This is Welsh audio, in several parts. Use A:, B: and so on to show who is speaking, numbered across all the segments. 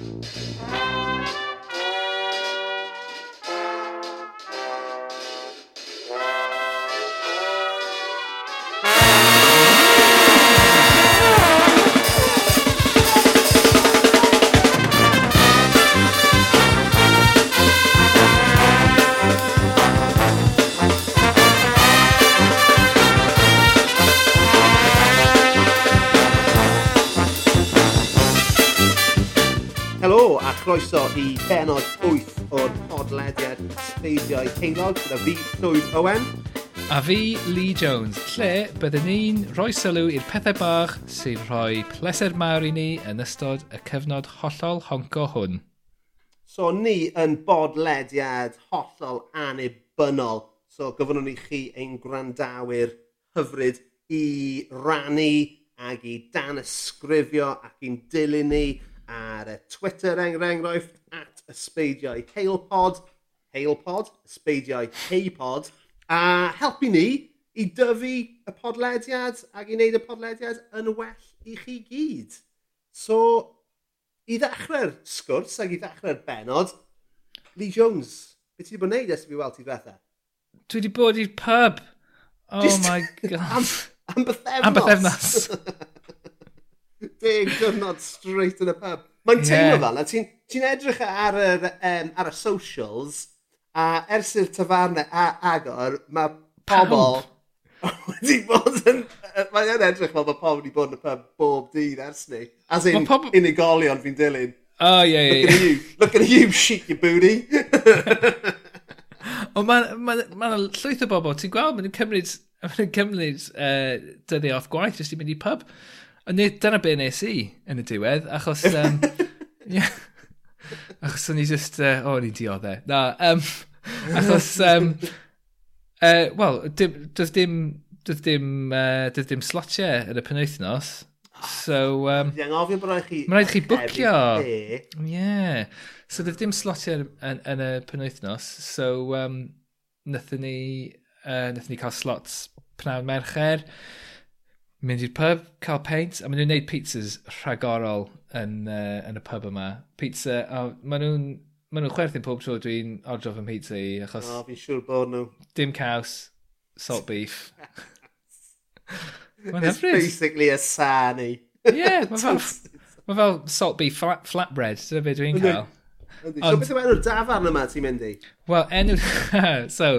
A: Música i benod 8 o'r podlediad Sleidiau Ceilog gyda fi, Llywyd Owen.
B: A fi, Lee Jones, lle byddwn ni'n rhoi sylw i'r pethau bach sy'n rhoi pleser mawr i ni yn ystod y cyfnod hollol honco hwn.
A: So ni yn bodlediad hollol anibynnol. So gofynnwn i chi ein gwrandawyr hyfryd i rannu ac i dan ysgrifio ac i'n dilyn ni ar y Twitter er enghraifft, ysbeidiau Heilpod, Hailpod, ysbeidiau Heipod, a helpu ni i dyfu y podlediad ac i wneud y podlediad yn well i chi gyd. So, i ddechrau'r sgwrs ac i ddechrau'r benod, Lee Jones, beth ti wedi bod yn neud ers i fi weld ti ddiwetha?
B: Dwi wedi bod i'r pub. Oh
A: Just
B: my god.
A: am, am bythefnos.
B: Am bythefnos.
A: deg diwrnod straight yn y pub. Mae'n teimlo
B: yeah.
A: fel, ti'n ti edrych ar, yr, um, ar y socials, a ers i'r tafarnau agor, mae pobl wedi bod yn... Mae'n edrych fel bod pobl wedi bod yn y pub bob dydd ers ni. As in,
B: pob...
A: unigolion fi'n dilyn.
B: Oh, ie, yeah,
A: Look yeah.
B: at
A: you. Look at you, shit your booty.
B: Ond mae'n ma, ma, ma llwyth o bobl, ti'n gweld, mae'n cymryd, ma cymryd uh, dyddi off gwaith jyst i mynd i pub. A nid, dyna be nes i yn y diwedd, achos... Um, yeah, achos o'n i just... Uh, o, oh, ni'n dioddau. Na, um, achos... Um, uh, Wel, does dim... Doedd dim, uh, doedd dim slotiau yn y penwythnos. So, um,
A: Dwi'n anghofio bod rhaid chi...
B: Mae'n rhaid chi bwcio. Yeah. So, doedd dim slotiau yn, yn, y penwythnos. So, um, nethon ni, uh, nethon ni cael slots pnawn mercher mynd i'r pub, cael paint, a maen nhw'n gwneud pizzas rhagorol yn, uh, yn y pub yma. Pizza, a maen nhw'n maen nhw'n chwerthin pob tro dwi'n ordro fy mhizza i, achos...
A: O, oh, fi'n siŵr bod nhw.
B: Dim caws, salt beef.
A: It's
B: hyfryd.
A: basically a sarni.
B: yeah, mae fel, ma fel salt beef flat, flatbread, dyna beth dwi'n cael. Ond...
A: So beth enw'r dafarn yma ti'n mynd i?
B: Wel, enw... so,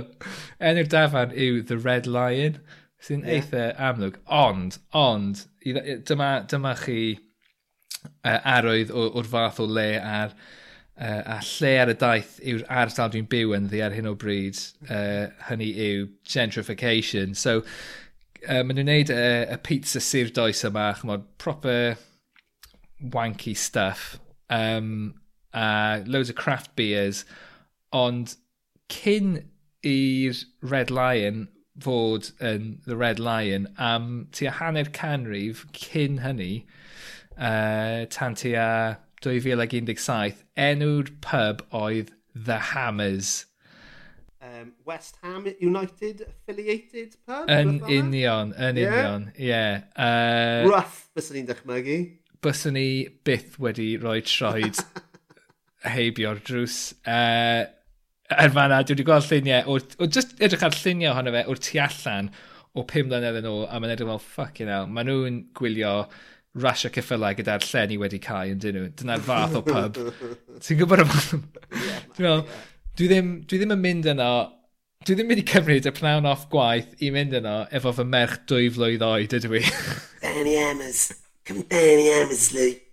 B: enw'r dafarn yw The Red Lion sy'n yeah. eitha amlwg. Ond, ond, dyma, dyma chi uh, arwydd o'r fath o le a'r uh, a lle ar y daith yw'r ardal dwi'n byw yn ddi ar hyn o bryd, uh, hynny yw gentrification. So, uh, maen nhw'n neud y, y pizza sir does yma, chymod, proper wanky stuff, um, a loads of craft beers, ond cyn i'r Red Lion, fod yn The Red Lion am tua hanner canrif cyn hynny uh, tan tua 2017 enw'r pub oedd The Hammers.
A: Um, West Ham United affiliated pub?
B: Yn union, yn
A: yeah.
B: union, ie. Yeah. Uh,
A: Rough, bys ni'n dychmygu.
B: Byswn ni byth wedi rhoi troed heibio'r drws. Uh, er fanna, dwi wedi gweld lluniau, o, o just edrych ar lluniau ohono fe o'r tu allan o pum mlynedd yn ôl, a mae'n edrych fel, ffucking hell, maen nhw'n gwylio rasio ceffylau gyda'r llen i wedi cael yn dyn nhw. Dyna'r fath o pub. Ti'n gwybod am hwn? Dwi'n meddwl, dwi ddim, dwi ddim yn mynd yno, dwi ddim mynd i cymryd y pnawn off gwaith i mynd yno efo fy merch dwy flwydd oed ydw i.
A: Benny Emers. Come Benny Emers, Luke.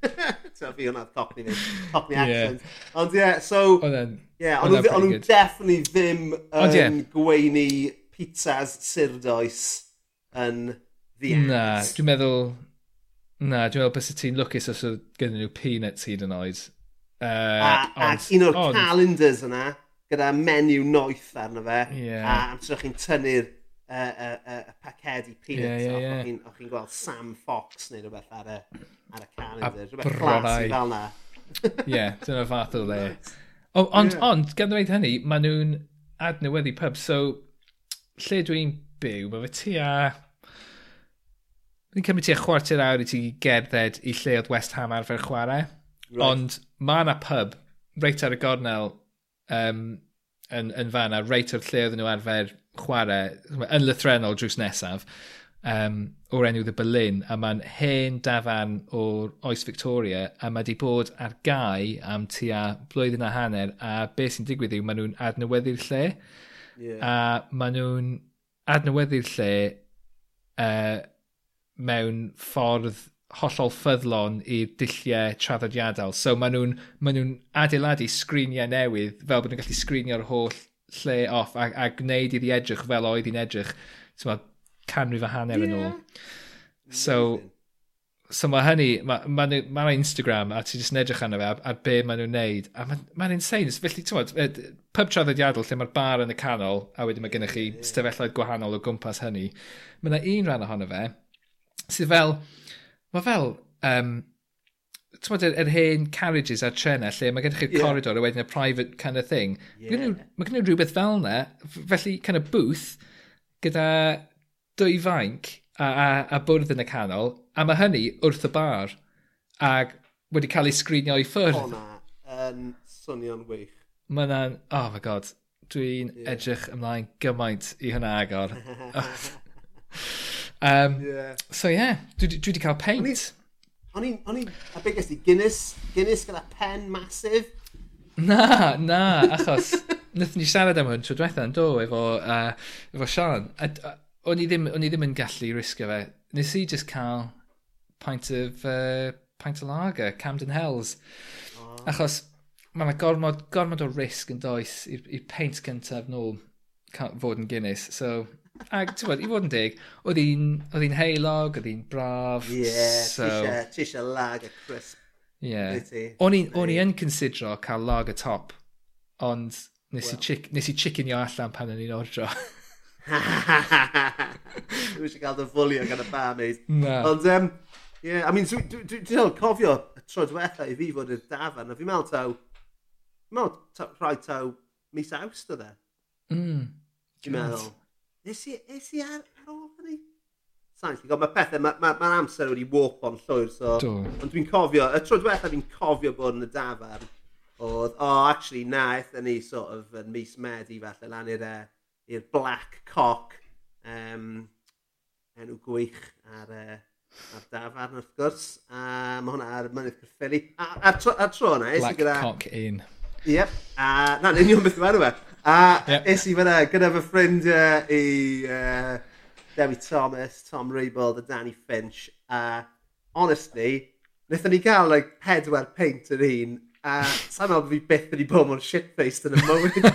A: so fi hwnna cockney ni. Cockney accent. Ond ie, so...
B: Oedd yeah,
A: Ond
B: nhw'n
A: definitely ddim yn yeah. gweini pizzas surdoes yn ddiet.
B: Na, dwi'n meddwl... Na, dwi'n meddwl bys y ti'n lwcus os oedd gyda nhw peanuts hyd yn oed. Uh,
A: a, ond, ac un o'r calendars yna, gyda menu noeth arno fe,
B: yeah.
A: a am sy'n chi'n tynnu'r y uh, uh, uh, pacedi peanuts
B: yeah,
A: yeah,
B: yeah.
A: o'ch chi'n gweld Sam Fox neu rhywbeth ar y, ar y calendar. Rhywbeth classy fel na.
B: Ie, yeah, dyna fath o le. Oh, ond,
A: yeah.
B: ond, gan ddweud hynny, maen nhw'n adnewyddu pub. So, lle dwi'n byw, mae fe tu a... Mae'n cymryd ti a chwarter awr i ti gerdded i lle oedd West Ham arfer chwarae. Right. Ond mae yna pub reit ar y gornel um, yn, yn fan a reit o'r lle oedden nhw arfer chwarae yn lythrenol drws nesaf um, o'r enw The Berlin a mae'n hen dafan o'r oes Victoria a mae wedi bod ar gau am tua blwyddyn a hanner a beth sy'n digwydd yw maen nhw'n adnewyddu'r lle yeah. a maen nhw'n adnewyddu'r lle uh, mewn ffordd hollol ffyddlon i'r dulliau traddodiadol. So maen nhw'n ma nhw adeiladu sgriniau newydd fel bod nhw'n gallu sgrinio'r holl lle off a, a gwneud iddi edrych fel oedd hi'n edrych tyma, canrif a hanner yeah. yn ôl. So, so mae hynny, mae ma, ma, ma Instagram a ti'n just edrych arno fe a, a be maen nhw'n neud. A mae'n ma, insane. Felly, ti'n pub traddodiadol lle mae'r bar yn y canol a wedyn mae gennych chi stafelloedd gwahanol o gwmpas hynny. Mae yna un rhan ohono fe sydd fel, mae fel, um, ti'n yr, yr hen carriages a'r trenau lle mae gennych chi'r yeah. corridor a wedyn y private kind of thing. Yeah. Mae gen nhw rhywbeth fel yna, felly kind of booth gyda dwy fainc a, a, a bwrdd yn y canol, a mae hynny wrth y bar ac wedi cael ei sgrinio i ffwrdd.
A: O na, um, swnio'n wych.
B: Mae na'n, oh my god, dwi'n yeah. edrych ymlaen gymaint i hynna agor. um, yeah. So ie, yeah, dwi, dwi wedi cael paint.
A: O'n O'n i'n a big ysdi, Guinness, Guinness gyda pen masif.
B: Na, na, achos wnaethon ni siarad am hwn tro diwetha yn do efo, uh, efo Sian. O'n i, ddim, o'n i ddim yn gallu risgo fe. Nes i just cael pint of, uh, pint o lager, Camden Hells. Oh. Achos mae yna gormod, gormod o risg yn does i'r peint cyntaf nôl fod yn Guinness. So Ac ti'n i fod yn dig, oedd hi'n heilog, oedd hi'n braf.
A: Ie, yeah, so... ti eisiau lag a
B: crisp. Yeah. O'n i yn considro cael lag y top, ond nes, well. i, chick, nes i chicken i allan pan o'n i'n ordro.
A: Dwi eisiau cael dy fwlio gan y barmaid. Na. Ond, um, yeah, I mean, dwi'n dwi, dwi, dwi, cofio y tro diwetha i fi fod yn dafan, a fi'n meddwl taw, fi'n meddwl rhaid taw mis awst o dde. Mm. Dwi'n meddwl. Nes i, nes i ar, ar ôl hynny? Sain, ti'n mae pethau, mae'r ma, ma, amser wedi warp on llwyr, so... Do. Ond dwi'n cofio, y tro diwetha fi'n cofio bod yn y dafarn, oedd, o, oh, actually, na, eitha ni sort of yn mis Medi, falle, lan i'r uh, Black Cock, um, enw gwych ar, uh, ar dafarn, wrth gwrs, a mae hwnna ar mynydd cyffeli. A, a, tro, a tro yna,
B: Black gyda... Cock un.
A: Yep, a, na'n union beth yw enw. A yep. is i fyna gyda fy ffrindiau i uh, Dewi Thomas, Tom Rebold a Danny Finch. A honestly, wnaethon ni gael like, pedwar peint yr un. A sa'n meddwl fi byth wedi bod mor shit-faced yn y mywyd.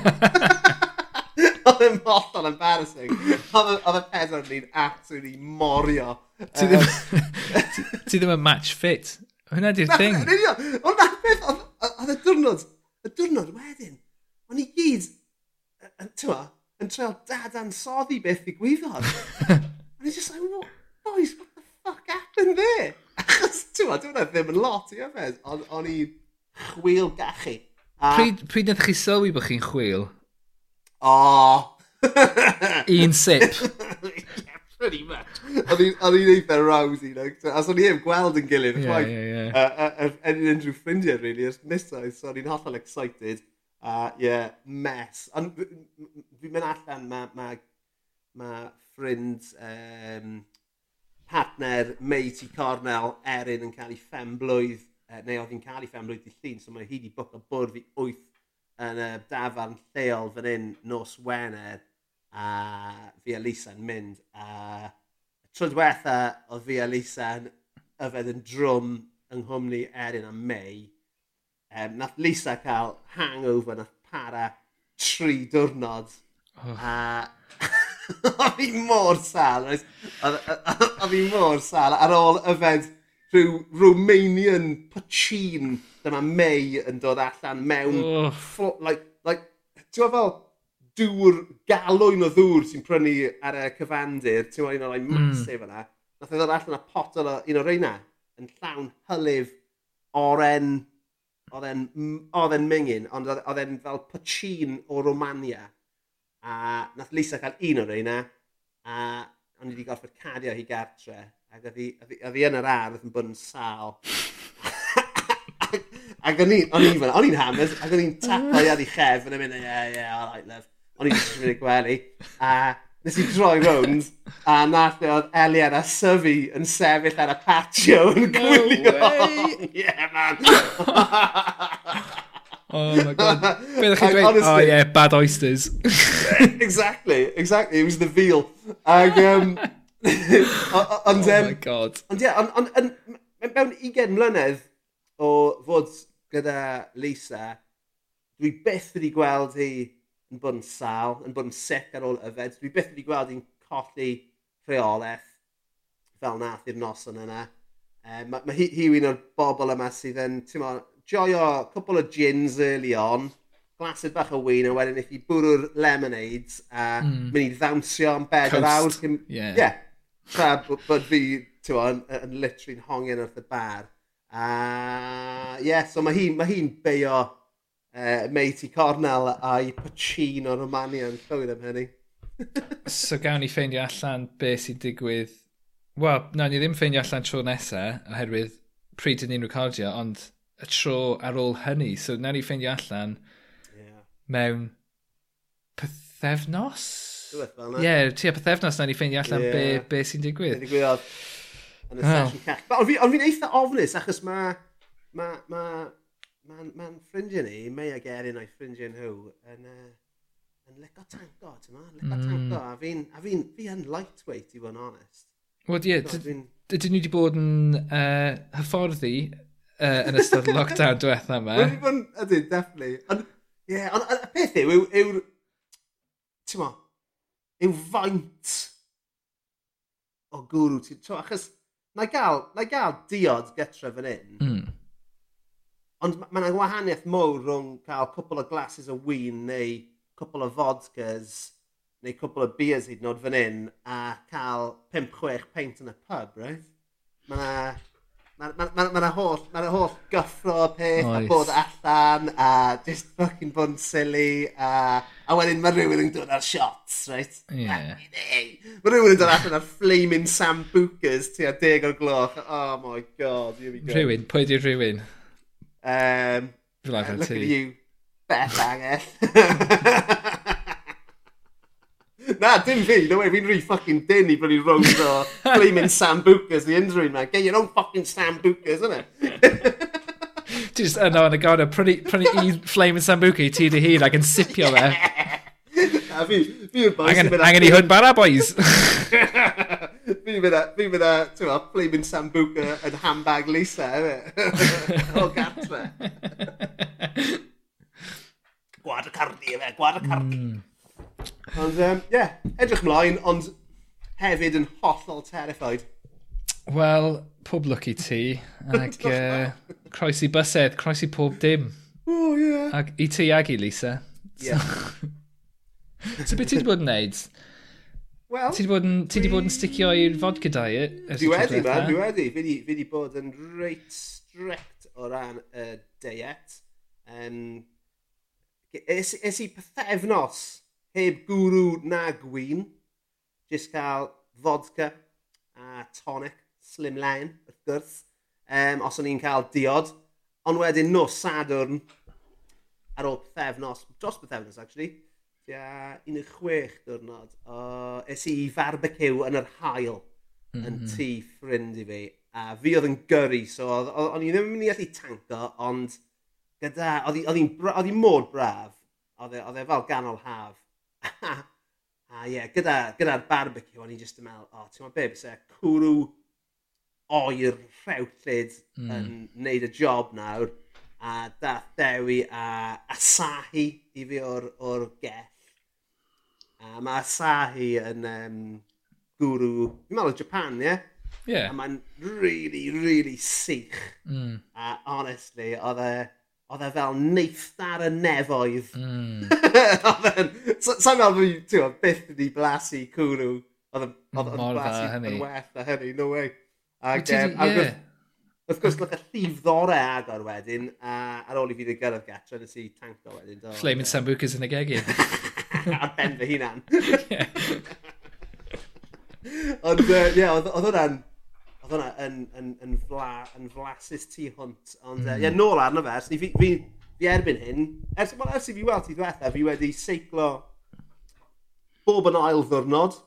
A: Oedd e'n mollol embarrassing. Oedd y pedwar ni'n absolutely morio.
B: Ti ddim, yn match fit. Hwna di'r thing.
A: Ond na'r peth, oedd y diwrnod, y diwrnod wedyn, o'n i gyd tywa, yn treol dadansoddi beth i ddigwyddodd. And he's just like, what, boys, what the fuck happened there? Achos, tywa, dwi'n meddwl ddim yn lot i yfed, ond o'n i chwil gachu. A...
B: Pryd, pryd nath chi sylwi bod chi'n chwil? O!
A: Oh.
B: Un sip.
A: pretty much. Oedd hi'n eitha rousy. As o'n i ddim gweld yn gilydd.
B: Yeah, yeah, yeah.
A: Uh, unrhyw ffrindiau, really. Nes misoedd, so o'n i'n hollol excited. A ie, yeah, mess. Ond fi'n mynd allan, mae ma, ma ffrind um, partner Meiti Cornel Erin yn cael ei ffemblwydd, uh, neu oedd hi'n cael ei ffemblwydd i llun, so mae hi wedi bwc o bwrdd i wyth yn y dafarn lleol fan hyn nos Wener a fi a Lisa yn mynd a tro diwetha oedd fi a Lisa yn yfed yn drwm yng Nghymru Erin a May um, nath Lisa cael hangover, nath para tri diwrnod. Oh. A o fi mor sal. O fi mor sal ar ôl yfed rhyw Romanian pachin dyma mei yn dod allan mewn oh. Like, like, ti'n fel dŵr, galwyn o ddŵr sy'n prynu ar y cyfandir, ti'n meddwl un o'r like, mm. masif yna. Nath ei ddod allan a pot o un o'r reina yn llawn hylif oren oedd e'n oedd mingin, ond oedd e'n fel pachin o Romania. A nath Lisa cael un o'r reina, a o'n i wedi gorfod cadio hi gartre, ac oedd hi yn yr ardd yn bod yn sal. ac o'n i, o'n i o'n i'n hames, ac o'n i'n tapo i ar ei chef yn y mynd, yeah, yeah, all right, love. O'n i'n just mynd i gwely. A Nes i droi rownd a nath e oedd Elian a Syfi yn sefyll ar y patio yn gwylio.
B: No
A: yeah, man.
B: oh my god. Be ddech chi'n dweud? Oh yeah, bad oysters.
A: exactly, exactly. It was the veal. Ag, um, ond,
B: oh
A: um,
B: my god.
A: Ond ie, ond mewn 20 mlynedd o fod gyda Lisa, dwi byth wedi gweld hi yn bod yn sal, yn bod yn sic ar ôl yfed. Dwi byth wedi gweld hi'n colli rheolaeth fel nath i'r noson yna. E, mae ma hi, hi un o'r bobl yma sydd yn, ti'n mo, joio cwbl o gins early on, glasyd bach o wyn, a wedyn eich i bwrw'r lemonades, a mm. mynd i ddawnsio am bed
B: yr
A: awr. Cyn...
B: Yeah.
A: yeah. Tra bod fi, ti'n mo, yn, yn literally'n hongen wrth y bar. A, uh, yeah, so mae hi'n ma hi beio uh, Meiti Cornel a'i Pacino yn Llywyd am hynny.
B: so gawn ni ffeindio allan beth sy'n digwydd... Wel, na, ni ddim ffeindio allan tro nesa, oherwydd pryd ydyn ni'n recordio, ond y tro ar ôl hynny. So na ni ffeindio allan
A: yeah.
B: mewn pethefnos? Ie, yeah, tua pethefnos na ni ffeindio allan
A: yeah.
B: be, be sy'n digwydd.
A: Be digwyddodd yn y
B: oh.
A: sesiwn cach. Ond fi'n eitha ofnus, achos mae ma, ma, ma'n, ma ffrindiau ni, mei ag erin o'i ffrindiau nhw, yn, uh, yn lico tango, ti'n ma? Lico
B: mm.
A: tango, a fi'n, a fi'n, fi yn lightweight, i fod yn honest.
B: Wel, ie, dydyn ni wedi bod yn uh, hyfforddi uh, yn ystod lockdown diwetha yma.
A: Wedi bod yn, ydy, definitely. Ond, ie, yeah, ond y peth yw, yw, yw, ti'n ma, yw faint o gwrw ti'n... Achos, na i gael, na i gael diod getre fan hyn,
B: mm
A: Ond mae yna wahaniaeth mowr rhwng cael cwpl o glasses o wyn neu cwpl o vodkas neu cwpl o beers hyd yn oed fan hyn a cael 5-6 peint yn y pub reit? Ma' 'na ma' ma' ma' ma' holl ma' 'na holl gyffro peth...
B: Oes.
A: ...a bod allan a just fucking bod yn silly a a wedyn mae rhywun yn dod ar shots right?
B: Ie.
A: Mae rhywun yn dod allan ar flaming sambucas tu a deg o'r gloch oh my God here we go.
B: Rhywun? Pwy 'di rhywun?
A: Um, uh, look at you, Beth Angell. Na, dim fi, no way, fi'n rhi fucking din i brynu rose o flaming sambucas the injury man. Get your own fucking sambucas, innit?
B: Just yno yn y gawr prynu, prynu un flame yn sambuca i ti dy hun ac yn sipio fe.
A: A fi, fi yw'r boys
B: Angen, angen i hwn bara, boys.
A: fi fyna, fi fyna, ti'n meddwl, flaming sambuca yn handbag Lisa, efe. o gartre. gwad y cardi, efe, gwad y cardi. Mm. Ond, ie, um, yeah, edrych mlaen, ond hefyd yn hollol terrified.
B: Wel, pob lwc i ti, ac uh, croesi bysedd, croesi pob dim.
A: O, oh, ie. Yeah.
B: Ac i ti ag i Lisa.
A: Ie. Yeah.
B: So, so beth ti wedi bod yn neud?
A: Wel...
B: Ti wedi bod yn, ti wedi bod yn sticio i'r vodka diet?
A: Dwi wedi, man, dwi wedi. Fi wedi bod yn reit strict o ran y diet. Um, es, es i pethefnos heb gwrw na gwyn. Jyst cael vodka a tonic, slim line, wrth gwrs. Um, os o'n i'n cael diod. Ond wedyn nos Sadwrn, ar ôl pethefnos, dros pethefnos actually, tua 16 diwrnod, o, es i farbeciw yn yr hael mm -hmm. yn tŷ ffrind i fi. A fi oedd yn gyrru, so o'n i ddim yn mynd i allu tanko, ond gyda, oedd hi mor braf, e, oedd e fel ganol haf. a ie, yeah, gyda'r gyda barbecue, o'n i just yn meddwl, o, oh, ti'n meddwl be, bys e cwrw oer rhewllyd mm. yn neud y job nawr, a dath dewi a asahi i fi o'r, or gell, A mae Asahi yn um, gwrw, fi'n meddwl o Japan, ie? Yeah?
B: Yeah.
A: A mae'n really, really sych.
B: Mm.
A: A honestly, oedd e, oedd e fel neithdar y nefoedd.
B: Mm.
A: oedd e'n, sa'n meddwl fi, ti'n meddwl, byth wedi blasu cwrw. Oedd e'n blasu yn werth a hynny, no way. Ac, um,
B: yeah.
A: Wrth gwrs, gwrth y llif ddore agor wedyn, a ar ôl i fi ddyn gyrraedd gatra, nes i tanko wedyn. Do,
B: Flaming Sambucas yn y gegin.
A: ar ben fy hunan. Ond, ie, oedd hwnna'n... Oedd hwnna yn, yn, yn, fla, yn flasus tu hwnt. Ond, ie, mm. uh, yeah, nôl arno fe, so fi, fi, fi erbyn hyn, ers, well, ers i fi weld ti ddiwethaf, fi wedi seiclo bob yn ail ddwrnod.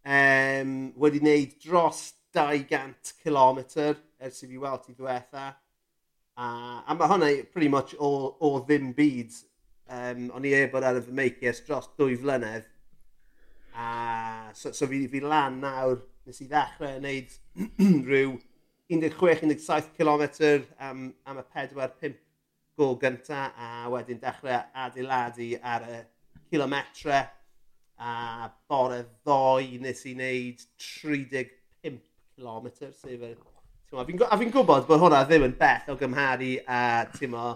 A: Um, wedi wneud dros 200 km ers i fi weld ti ddiwethaf. A, a mae hwnna pretty much o, o ddim byd um, o'n i e bod ar y fy meicies dros dwy flynedd. A so, so fi, fi lan nawr, nes i ddechrau wneud rhyw 16-17 km am, am y 4-5 gol gynta a wedyn dechrau adeiladu ar y kilometre a bore ddoi nes i wneud 35 km sef y A fi'n fi gwybod bod hwnna ddim yn beth o gymharu a tîmo,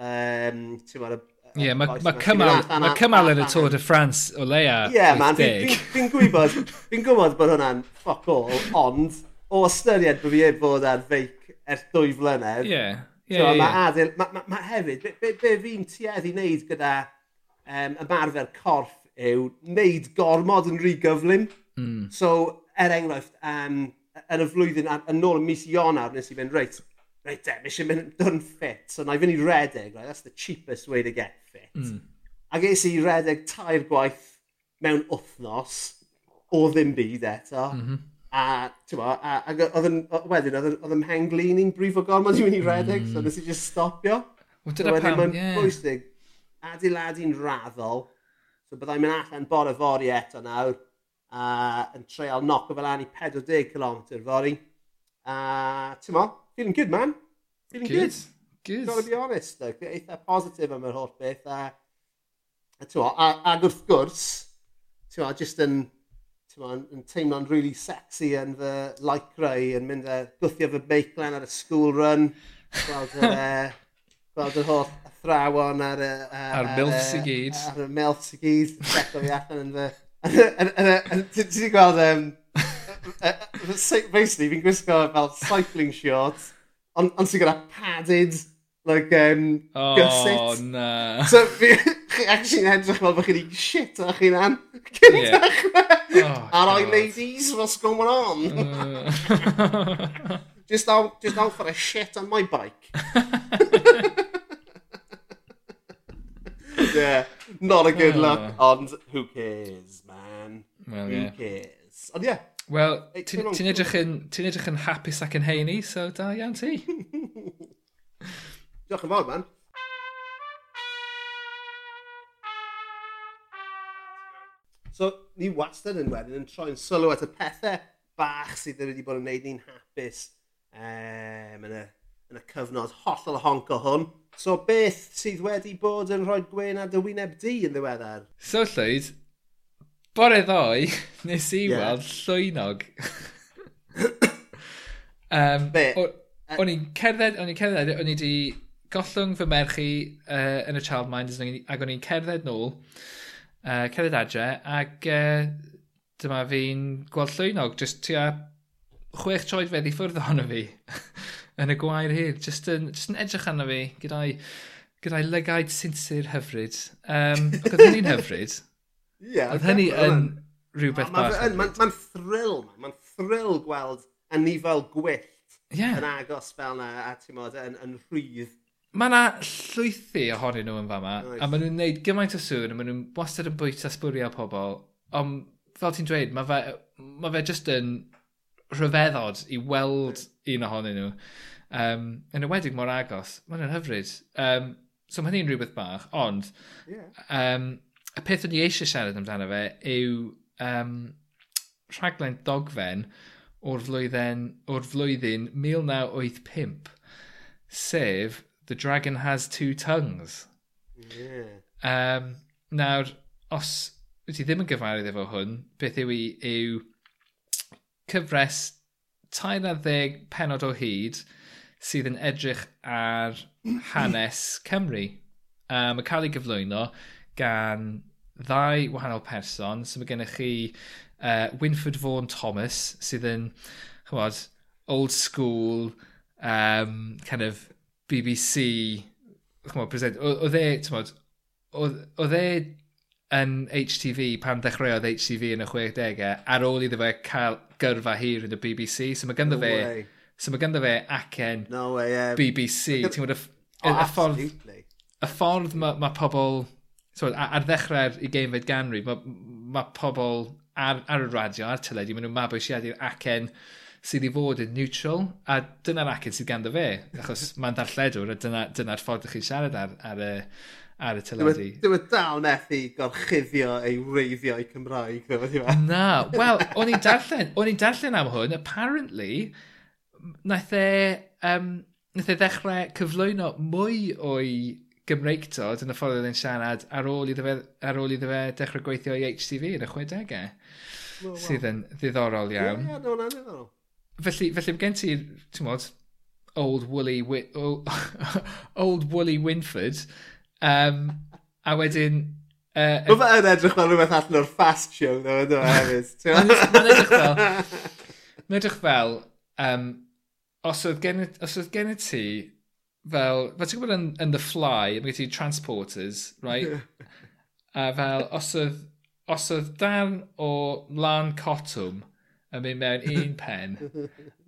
A: um, tîmo y
B: Ie, yeah, mae ma cymal, ma cymal yn y Tôr de France o leia.
A: Ie, yeah, man, fi'n fi, fi gwybod, fi'n gwybod bod hwnna'n ffoc all, ond o ystyried bod fi e bod ar feic ers dwy flynedd. Ie, ie, ie. Mae adil, mae ma, ma hefyd, be, be, be fi'n tueddu wneud gyda um, ymarfer corff yw wneud gormod yn rhy gyflym. Mm. So, er enghraifft, um, yn y flwyddyn, yn ôl y mis Ionar, nes i fynd, reit, reit, de, mis i'n mynd yn fit, so na i fynd i redeg, right, that's the cheapest way to get fit. Mm. A ges i redeg tair gwaith mewn wythnos o ddim byd eto. Mm -hmm. A, tywa, a, a oedd yn, wedyn, oedd yn henglin i'n brif o gormod i mynd i redeg, mm. so hmm. nes i just stopio.
B: Wel, dyna so, pam,
A: ie. Yeah. bwysig adeiladu'n raddol, so byddai'n mynd allan bore fori eto nawr, a yn treol noc o fel an i 40 km fori. A, ti'n mo, feeling good, man. Feeling good. good. Good. Gotta be honest, though. Eitha positif am yr holl beth. A, a, a, a, ag wrth gwrs, a, just yn, yn, yn teimlo'n really sexy yn fy lycra i, yn mynd a gwthio fy beiclen ar y school run, gweld yr, uh, gweld yr holl athrawon ar y... Uh,
B: ar milfs i gyd.
A: Ar y milfs i gyd, seco fi allan yn fy... Ti wedi gweld... Um, basically, fi'n gwisgo fel cycling shorts, ond on sy'n gyda padded Like, um, oh, gusset. Oh, na. So, fi, chi actually'n edrych fel bod chi wedi shit a chi'n an. Cyn yeah. dechrau. All right, ladies, what's going on? Uh. just, out, just out for a shit on my bike. yeah, not a good oh. look, ond who cares, man? Well, who yeah. cares? Ond yeah.
B: Wel, ti'n edrych yn hapus ac yn heini, so da iawn ti.
A: Diolch yn fawr, man. So, ni wastad yn wedyn yn troi'n sylw at y pethau bach sydd wedi bod yn gwneud ni'n hapus um, yn, y, yn y cyfnod hollol honc o hwn. So, beth sydd wedi bod yn rhoi gwein ar dy wyneb di yn ddiweddar?
B: So, Llwyd, bore ddoe, nes i yeah. weld llwynog. um, Be? E- o'n i'n cerdded, o'n i'n cerdded, o'n i wedi gollwng fy merch i uh, yn y Childminders ac o'n i'n cerdded nôl, uh, cerdded adre, ac uh, dyma fi'n gweld llwynog, jyst tua chwech troed fedd i ffwrdd ohono fi yn y gwair hyd, jyst yn, just yn edrych arno fi gyda'i gyda'i lygaid sinsir hyfryd. Um, ac oedd hynny'n hyfryd.
A: Ie. yeah,
B: oedd hynny yn rhywbeth bach.
A: Mae'n ma, ma, thrill, mae'n thrill gweld anifail gwyllt yeah. yn agos fel na, a ti'n modd, yn, yn rhydd
B: Mae yna llwythi ohonyn nhw yn fama, nice. a maen nhw'n neud gymaint o sŵn, a maen nhw'n wastad yn bwyta sbwriel pobl, ond fel ti'n dweud, mae fe, ma fe just yn rhyfeddod i weld un ohonyn nhw. Um, yn ywedig mor agos, maen nhw'n hyfryd. Um, so mae hynny'n rhywbeth bach, ond yeah. um, y peth o'n i eisiau siarad amdano fe yw um, rhaglen dogfen o'r flwyddyn, o'r flwyddyn 1985, sef The Dragon Has Two Tongues. Yeah. Um, nawr, os wyt ti ddim yn gyfarwydd efo hwn, beth yw i yw cyfres tair a ddeg penod o hyd sydd yn edrych ar hanes Cymru. Um, mae cael ei gyflwyno gan ddau wahanol person. So mae gennych chi uh, Winford Vaughan Thomas sydd yn, chymod, old school, um, kind of BBC chmod, present, oedd e, t'mod, oedd e yn HTV pan ddechreuodd HTV yn y 60au ar ôl iddo fe cael gyrfa hir yn y BBC. So mae ganddo
A: no
B: fe...
A: Way.
B: So mae ganddo fe acen
A: no way, yeah.
B: BBC. Ti'n gwybod y, y, oh, ffordd... Y ffordd mae ma pobl... So, ar ddechrau'r 20fed ganrif, mae ma pobl ar, ar y radio, ar teledu, maen nhw'n mabwysiadu'r acen sydd i fod yn neutral, a dyna'r acen sydd ganddo fe, achos mae'n darlledwr, a dyna'r dyna, dyna ffordd ydych chi'n siarad ar, ar, y ar y e- teledu.
A: Dwi'n e dal methu gorchuddio ei wreiddiau Cymraeg, dwi wedi e?
B: Na, wel, o'n i'n darllen, o'n i'n darllen am hwn, apparently, naeth e, um, naeth e ddechrau cyflwyno mwy o'i Gymreigtod yn y ffordd oedd e'n siarad ar ôl iddo fe, ar ôl iddo fe dechrau gweithio i HTV yn y 60au.
A: Well, well.
B: Sydd yn ddiddorol iawn.
A: Ie, yeah, yeah, no, no, no
B: felly, felly mae gen ti, ti'n modd, old woolly, wi, old, old woolly Winford, um, a wedyn... Uh,
A: Mae fe yn edrych fel rhywbeth allan o'r fast show, no, no, e hefyd.
B: Mae'n edrych fel... Mae'n edrych fel... Um, os oedd gen, os oedd gen i ti fel, fel ti'n gwybod yn, yn The Fly, mae gen ti Transporters, right? a fel, os oedd, os oedd dan o lan cotwm, yn mynd mewn un pen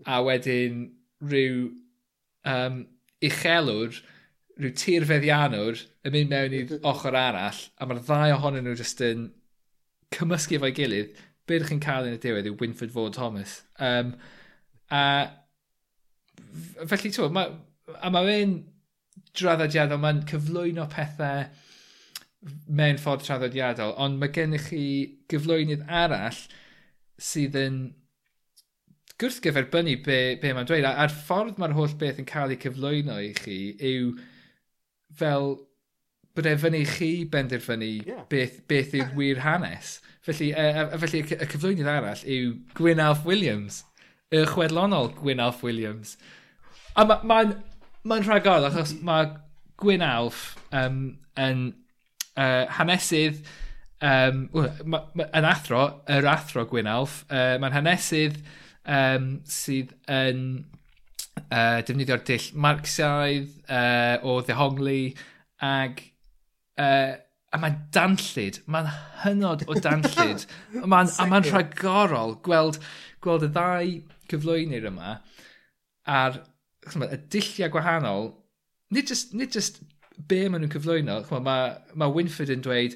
B: a wedyn rhyw um, uchelwr, rhyw tirfeddianwr yn mynd mewn i'r ochr arall a mae'r ddau ohonyn nhw jyst yn cymysgu efo'i gilydd. Be ydych chi'n cael yn y diwedd yw Winford Vaughan Thomas. Um, a felly ti'n ma, a mae fe'n draddodiadol, mae'n cyflwyno pethau mewn ffordd traddodiadol, ond mae gennych chi gyflwynydd arall sydd yn gwrthgyferbynnu be, be mae'n dweud. A'r ffordd mae'r holl beth yn cael ei cyflwyno i chi yw fel bod e fyny chi benderfynu
A: yeah.
B: beth, beth yw wir hanes. Felly, a, a, felly y cyflwyniad arall yw Gwynalf Williams. Y chwedlonol Gwynalf Williams. A mae'n ma, ma, rhagor achos mae Gwynalf um, yn uh, hanesydd um, ma, ma, yn athro, yr athro Gwynalf, uh, mae'n hanesydd um, sydd yn uh, defnyddio'r dill Marxiaidd uh, o ddehongli ag uh, a mae'n danllyd, mae'n hynod o danllyd. man, a mae'n rhagorol gweld, gweld y ddau cyflwynir yma a'r y dilliau gwahanol, nid just, nid just be maen nhw'n cyflwyno, mae ma Winford yn dweud,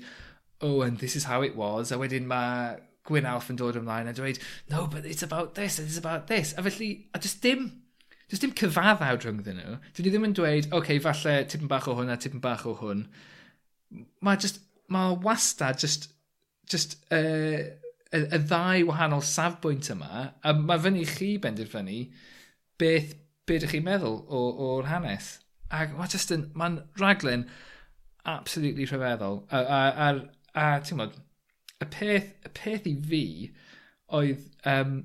B: oh, and this is how it was, a wedyn mae Gwyn Alf yn dod ymlaen a dweud, no, but it's about this, it's about this. A felly, a just dim, just dim cyfaddawd rhyngddyn nhw. Dyn ni ddim yn dweud, oce, okay, falle tipyn bach o hwn a tipyn bach o hwn. Mae just, mae wastad just, just uh, y, y ddau wahanol safbwynt yma, a mae fyny chi benderfynu beth, beth ydych chi'n meddwl o'r hanes. Ac mae just yn, mae'n raglen absolutely rhyfeddol. A'r a ti'n modd, y peth, y peth i fi oedd um,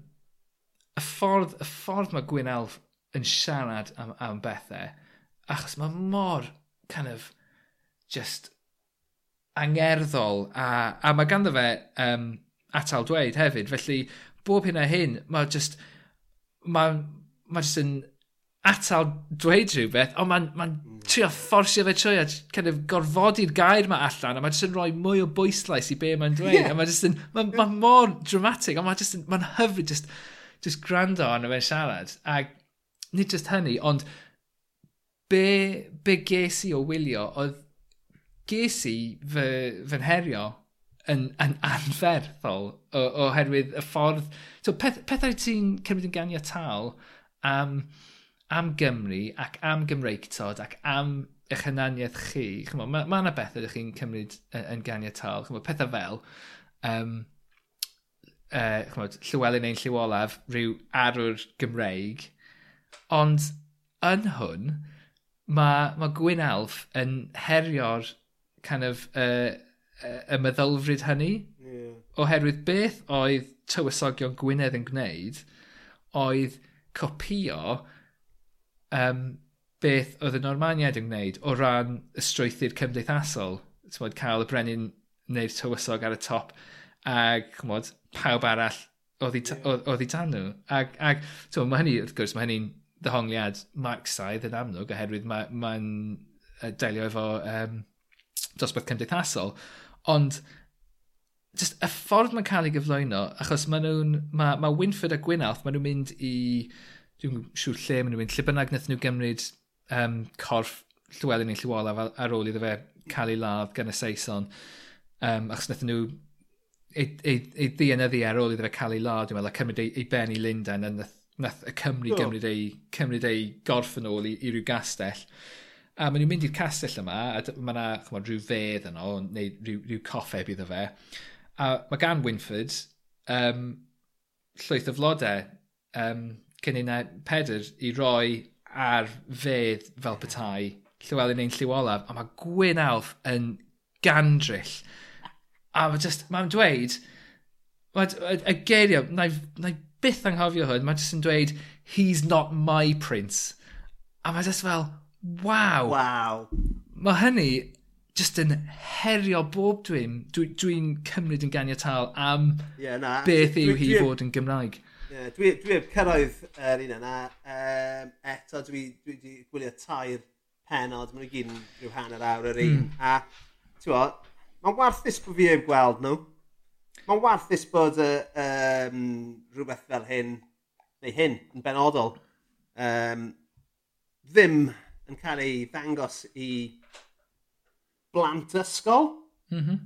B: y ffordd, y ffordd mae Gwyn Alf yn siarad am, am bethau, achos mae mor kind of just angerddol a, a mae ganddo fe um, atal dweud hefyd, felly bob hyn a hyn, mae just, mae, ma just yn atal dweud rhywbeth, ond mae'n ma, trio fforsio fe trwy a kind of gorfodi'r gair ma allan, a mae jyst yn rhoi mwy o bwyslais i be mae'n dweud,
A: yeah.
B: a mae jyst yn, mae'n ma mor dramatic, ond mae'n jyst yn, mae'n hyfryd just, just gwrando arno fe'n siarad, a nid just hynny, ond be, be ges i o wylio, oedd ges i fy, fy nherio yn, yn anferthol oherwydd y ffordd... So, peth, pethau ti'n cymryd yn ganiatol am... Um, am Gymru ac am Gymreictod ac am eich hynaniaeth chi. Chymod, mae ma yna bethau ydych chi'n cymryd yn, yn ganiatal. Chymod, pethau fel, um, uh, chymod, Llywelyn ein Llywolaf, rhyw arwr Gymreig. Ond yn hwn, mae, mae Gwyn Alf yn herio'r kind of, uh, y meddylfryd hynny.
A: Yeah.
B: Oherwydd beth oedd tywysogion Gwynedd yn gwneud oedd copio um, beth oedd y Normaniaid yn gwneud o ran y strwythyr cymdeithasol. Tmod, cael y brenin neu'r tywysog ar y top ag chmod, pawb arall oedd i dan nhw. Ag, ag tmod, mae hynny, wrth gwrs, mae hynny'n ddehongliad Marxaidd yn amlwg oherwydd mae'n ma, ma delio efo um, dosbarth cymdeithasol. Ond just y ffordd mae'n cael ei gyflwyno, achos mae, nhw'n, mae ma Winford a Gwynalth, mae nhw'n mynd i dwi'n siŵr lle maen nhw'n mynd, lle bynnag nath nhw gymryd um, corff Llywelyn ei Llywolaf ar ôl iddo fe cael ei ladd gan y Saeson. Um, achos nath nhw ei, ei, ei ddienyddu ar ôl iddo fe cael ei ladd, dwi'n meddwl, a cymryd ei, ei ben i Lundain, a nath, nath y Cymru oh. gymryd, ei, cymryd ei gorff yn ôl i, i ryw gastell. A maen nhw'n mynd i'r castell yma, a mae yna rhyw fedd yno, neu rhyw, rhyw coffeb iddo fe. A mae gan Winford um, llwyth o flodau um, cyn un e Pedr i roi ar fedd fel petai Llywelyn ein lliwolaf, a mae Gwyn Alf yn gandryll. A mae just mae'n dweud mae y geiriau na i byth anghofio hwn mae just yn dweud he's not my prince. A mae just fel waw.
A: Waw.
B: Mae hynny just yn herio bob dwi'n dwi, dwi cymryd yn ganiatal am yeah, na, beth yw hi fod yn Gymraeg
A: yeah, dwi, dwi heb cyrraedd yr un yna. Um, eto, dwi wedi gwylio tair penod, mae'n gyn rhyw hanner awr yr un. Mm. A, ti'n bod, mae'n warthus bod fi heb gweld nhw. Mae'n warthus bod uh, um, rhywbeth fel hyn, neu hyn, yn benodol, um, ddim yn cael ei ddangos i blant ysgol. Mm -hmm.